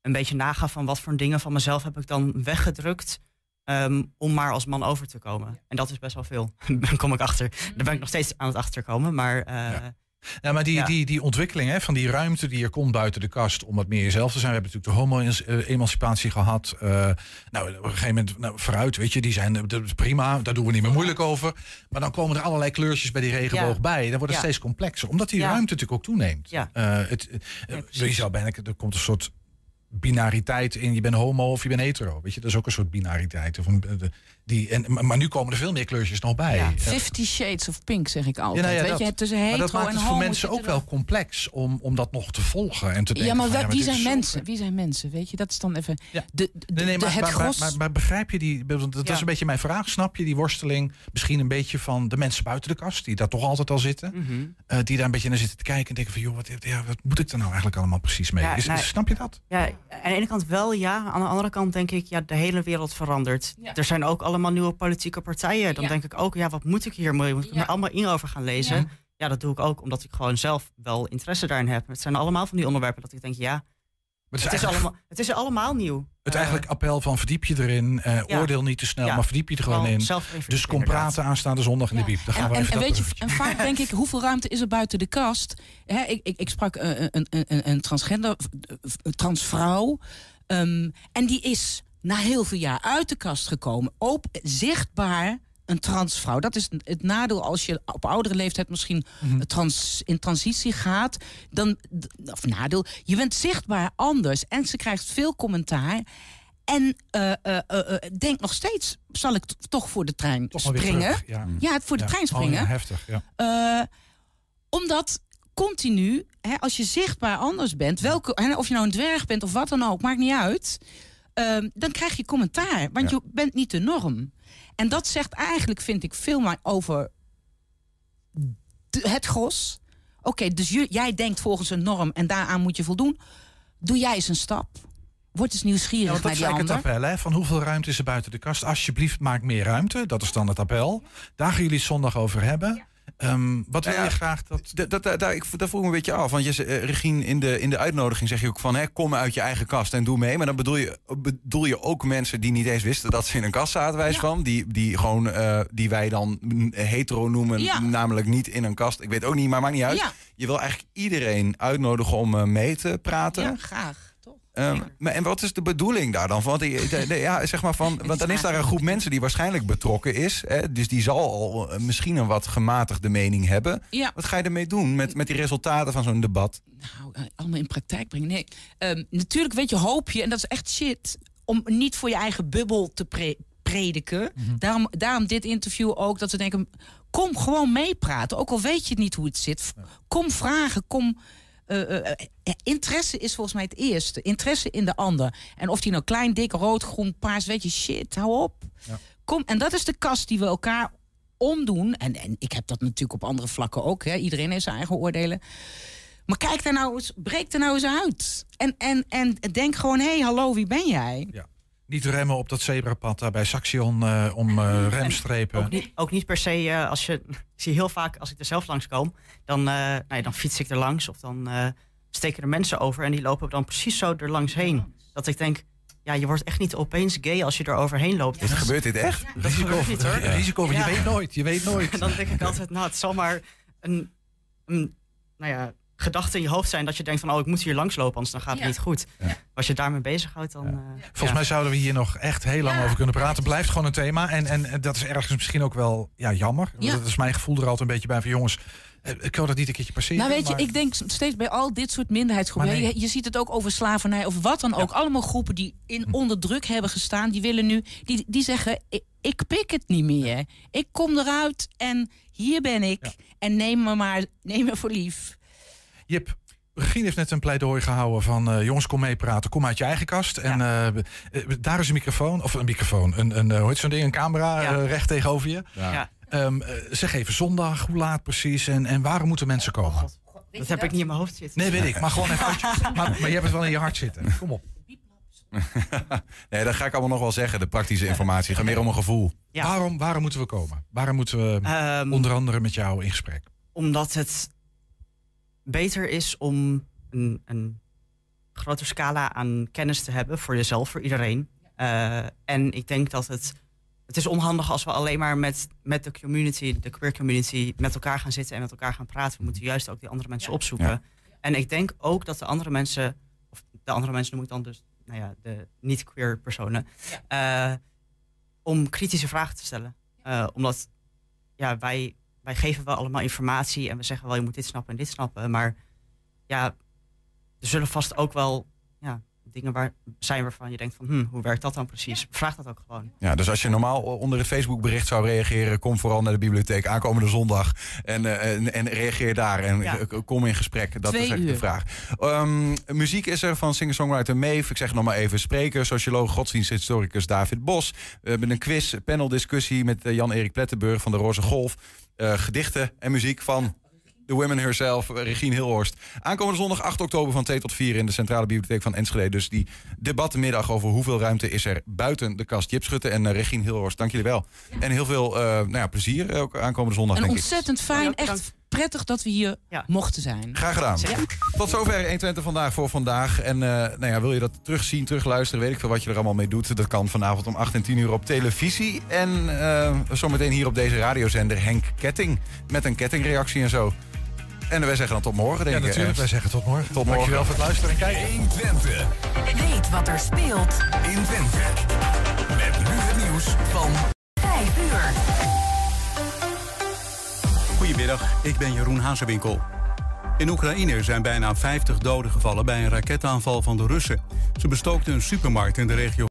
S20: een beetje nagaan van wat voor dingen van mezelf heb ik dan weggedrukt. Ehm, om maar als man over te komen. En dat is best wel veel. Daar kom ik achter. Daar ben ik nog steeds aan het achterkomen. Maar eh,
S2: Ja, maar die,
S20: Ja.
S2: die, die ontwikkeling hè, van die ruimte die er komt buiten de kast om wat meer jezelf te zijn. We hebben natuurlijk de homo-emancipatie gehad. Eh, nou, op een gegeven moment, nou, vooruit, weet je, die zijn dat is prima. Daar doen we niet meer moeilijk over. Maar dan komen er allerlei kleurtjes bij die regenboog
S20: Ja.
S2: bij. Dan wordt het
S20: Ja.
S2: steeds complexer, omdat die
S20: Ja.
S2: ruimte natuurlijk ook toeneemt.
S20: Ja.
S2: Eh, het, eh, je zou bijna, er komt een soort binariteit in. Je bent homo of je bent hetero. Weet je, dat is ook een soort binariteit. Of een, eh, die, en, maar maar nu komen er veel meer kleurtjes nog bij. Eh,
S21: Fifty Shades of Pink, zeg ik altijd.
S2: ja, nou ja,
S21: Weet
S2: dat.
S21: je, tussen
S2: maar
S21: hetero
S2: dat maakt
S21: en
S2: het voor mensen ook wel complex om, om dat nog te volgen en te denken.
S21: Ja, maar
S2: van,
S21: wie zijn
S2: zo-
S21: mensen? Wie zijn mensen? Weet je, dat is dan even. De, de,
S2: Nee, nee,
S21: de-
S2: maar,
S21: het
S2: maar, maar,
S21: gros.
S2: maar, maar begrijp je die? Dat
S20: Ja.
S2: is een beetje mijn vraag. Snap je die worsteling? Misschien een beetje van de mensen buiten de kast, die daar toch altijd al zitten.
S20: Mhm.
S2: eh, die daar een beetje naar zitten te kijken en denken van, joh, wat, ja, wat moet ik er nou eigenlijk allemaal precies mee?
S20: Ja,
S2: Is-
S20: nou,
S2: snap je dat?
S20: Ja, aan de ene kant wel, ja. Aan de andere kant denk ik, ja, de hele wereld verandert.
S21: Ja.
S20: Er zijn ook allemaal nieuwe politieke partijen. Dan
S21: Ja.
S20: denk ik ook, ja, wat moet ik hier? Moet ik
S21: Ja.
S20: er allemaal in over gaan lezen?
S21: Ja.
S20: Dat doe ik ook omdat ik gewoon zelf wel interesse daarin heb. Het zijn allemaal van die onderwerpen dat ik denk, ja, het,
S2: is
S20: allemaal, het is allemaal nieuw.
S2: Het
S20: Eh,
S2: eigenlijk appel van verdiep je erin, eh,
S20: Ja.
S2: oordeel niet te snel,
S20: Ja.
S2: maar verdiep je er gewoon in. Dus kom
S20: inderdaad.
S2: praten aanstaande zondag in de biep. Dan gaan
S21: En,
S2: we
S21: en,
S2: even
S21: en
S2: dat
S21: weet je, en vaak denk ik, hoeveel ruimte is er buiten de kast? Hè, ik, ik, ik sprak eh, een, een, een, een transgender, eh, transvrouw. ehm, en die is na heel veel jaar uit de kast gekomen. Op, zichtbaar een transvrouw. Dat is het nadeel als je op oudere leeftijd misschien
S2: Mhm.
S21: trans, in transitie gaat. Dan, of nadeel, je bent zichtbaar anders. En ze krijgt veel commentaar. En eh, eh, eh, denk nog steeds, zal ik toch voor de trein
S2: Toch
S21: springen?
S2: terug, ja.
S21: Ja, voor de
S2: Ja.
S21: trein springen.
S2: ja, heftig, ja.
S21: Omdat continu, hè, als je zichtbaar anders bent, welke, hè, of je nou een dwerg bent of wat dan ook, maakt niet uit. ehm, dan krijg je commentaar, want je bent niet de norm. En dat zegt eigenlijk, vind ik, veel meer over de- het gros. Oké, dus jij denkt volgens een norm en daaraan moet je voldoen. Doe jij eens een stap. Word eens nieuwsgierig
S2: Ja, dat
S21: naar
S2: is
S21: die
S2: eigenlijk
S21: ander.
S2: het appel, hè? Van hoeveel ruimte is er buiten de kast? Alsjeblieft, maak meer ruimte. Dat is dan het appel. Daar gaan jullie het zondag over hebben. Ehm, wat wil
S1: Nou ja,
S2: je graag dat...
S1: Dat, dat, dat, daar, ik, daar vroeg ik me een beetje af. Want je, eh, Regine, in de, in de uitnodiging zeg je ook van... Hè, kom uit je eigen kast en doe mee. Maar dan bedoel je, bedoel je ook mensen die niet eens wisten... dat ze in een kast zaten, wijs van. Die, die, gewoon, eh, die wij dan hetero noemen.
S21: Ja.
S1: Namelijk niet in een kast. Ik weet ook niet, maar maakt niet uit.
S21: Ja.
S1: Je wil eigenlijk iedereen uitnodigen om eh, mee te praten.
S21: Ja, graag.
S1: Ehm, maar, en wat is de bedoeling daar dan? De- de- ja, zeg maar van, want dan is daar een groep mensen die waarschijnlijk betrokken is. Hè, dus die zal al eh, misschien een wat gematigde mening hebben.
S21: Ja.
S1: Wat ga je ermee doen met, met die resultaten van zo'n debat?
S21: nou, eh, allemaal in praktijk brengen. Nee, Ehm, natuurlijk weet je, hoop je, en dat is echt shit, om niet voor je eigen bubbel te pre- prediken. daarom, daarom dit interview ook, dat ze denken, kom gewoon meepraten. Ook al weet je het niet hoe het zit. Kom vragen, kom... eh, interesse is volgens mij het eerste. Interesse in de ander. En of die nou klein, dik, rood, groen, paars, weet je, shit, hou op. Kom, en dat is de kast die we elkaar omdoen. En, en ik heb dat natuurlijk op andere vlakken ook. Hè. Iedereen heeft zijn eigen oordelen. Maar kijk daar nou eens, breek er nou eens uit. En, en, en denk gewoon, hé, hey, hallo, wie ben jij?
S2: Ja. Niet remmen op dat zebrapad daar bij Saxion eh, om eh, remstrepen.
S20: Ook niet, ook niet per se, eh, als je, ik zie heel vaak als ik er zelf langs kom, dan, eh, nou ja, dan fiets ik er langs of dan eh, steken er mensen over en die lopen dan precies zo er langs heen. Dat ik denk, ja, je wordt echt niet opeens gay als je er overheen loopt.
S1: Is, gebeurt dit echt?
S20: Dat gebeurt niet hoor.
S2: Ja, risico, je weet nooit, je weet nooit.
S20: En dan denk ik altijd, nou, het zal maar een, een nou ja, gedachten in je hoofd zijn dat je denkt van... oh, ik moet hier langslopen, anders dan gaat het
S21: Ja.
S20: niet goed. Als je daarmee bezighoudt, dan... eh,
S2: Volgens mij zouden we hier nog echt heel lang over kunnen praten. Blijft gewoon een thema. En, en, dat is ergens misschien ook wel ja, jammer.
S21: Ja.
S2: Dat is mijn gevoel er altijd een beetje bij van jongens. eh, Ik wil dat niet een keertje passeren.
S21: Nou weet je,
S2: maar-
S21: ik denk steeds bij al dit soort minderheidsgroepen...
S2: Maar nee.
S21: je, je ziet het ook over slavernij of wat dan ook. Allemaal groepen die in
S2: Hm.
S21: onder druk hebben gestaan... die willen nu, die, die zeggen, ik, ik pik het niet meer. Ik kom eruit en hier ben ik. En neem me maar, neem me voor lief.
S2: Jip, Regine heeft net een pleidooi gehouden van... eh, jongens, kom meepraten, kom uit je eigen kast. En eh, eh, daar is een microfoon, of een microfoon, een, een, hoe heet zo'n ding, een camera recht tegenover je.
S20: Ja.
S2: Ehm, eh, zeg even zondag, hoe laat precies en, en waarom moeten mensen komen?
S20: Dat heb ik niet in mijn hoofd zitten.
S2: Nee, weet ik, maar gewoon even uit je- maar, maar je hebt het wel in je hart zitten. Kom op.
S1: nee, dat ga ik allemaal nog wel zeggen, de praktische informatie. Het gaat meer om een gevoel.
S2: Waarom, waarom moeten we komen? Waarom moeten we
S20: Ehm,
S2: onder andere met jou in gesprek?
S20: Omdat het beter is om een, een grote scala aan kennis te hebben voor jezelf, voor iedereen. Eh, en ik denk dat het. Het is onhandig als we alleen maar met, met de community, de queer community, met elkaar gaan zitten en met elkaar gaan praten. We moeten juist ook die andere mensen opzoeken.
S1: Ja.
S20: En ik denk ook dat de andere mensen, of de andere mensen noem ik dan dus, nou ja, de niet-queer personen, eh, om kritische vragen te stellen. Eh, omdat ja, wij, wij geven wel allemaal informatie en we zeggen wel je moet dit snappen en dit snappen. Maar ja, er zullen vast ook wel ja, dingen waar, zijn waarvan je denkt van hm, hoe werkt dat dan precies? Vraag dat ook gewoon.
S1: Ja, dus als je normaal onder het Facebook-bericht zou reageren, kom vooral naar de bibliotheek aankomende zondag en, eh, en, en reageer daar en
S20: Ja.
S1: eh, kom in gesprek. Dat
S20: Twee
S1: is echt de vraag. Ehm, muziek is er van singer-songwriter Maeve. Ik zeg nog maar even. Spreker, socioloog, godsdiensthistoricus David Bos. We hebben een quiz, paneldiscussie met eh, Jan-Erik Plettenburg van de Roze Golf. Eh, gedichten en muziek van de women herself, eh, Regine Hilhorst. Aankomende zondag 8 oktober van 2 tot 4 in de Centrale Bibliotheek van Enschede. Dus die debattenmiddag over hoeveel ruimte is er buiten de kast. Jip Schutte en eh, Regine Hilhorst, dank jullie wel. En heel veel eh, nou ja, plezier ook aankomende zondag,
S21: En
S1: denk ik.
S21: ontzettend fijn, echt prettig dat we hier mochten zijn.
S1: Graag gedaan.
S21: Ja.
S1: Tot zover 120 vandaag voor vandaag. En eh, nou ja, wil je dat terugzien, terugluisteren, weet ik veel wat je er allemaal mee doet. Dat kan vanavond om 8 en 10 uur op televisie. En eh, zometeen hier op deze radiozender Henk Ketting. Met een kettingreactie en zo. En wij zeggen dan tot morgen, denk
S2: Ja,
S1: ik.
S2: natuurlijk.
S1: Ernst.
S2: Wij zeggen tot morgen.
S1: Tot morgen.
S2: Dankjewel voor het luisteren en kijken.
S4: 120. Weet wat er speelt in Twente. Met nu het nieuws van 5 uur.
S22: Goedemiddag, ik ben Jeroen Hazewinkel. In Oekraïne zijn bijna 50 doden gevallen bij een raketaanval van de Russen. Ze bestookten een supermarkt in de regio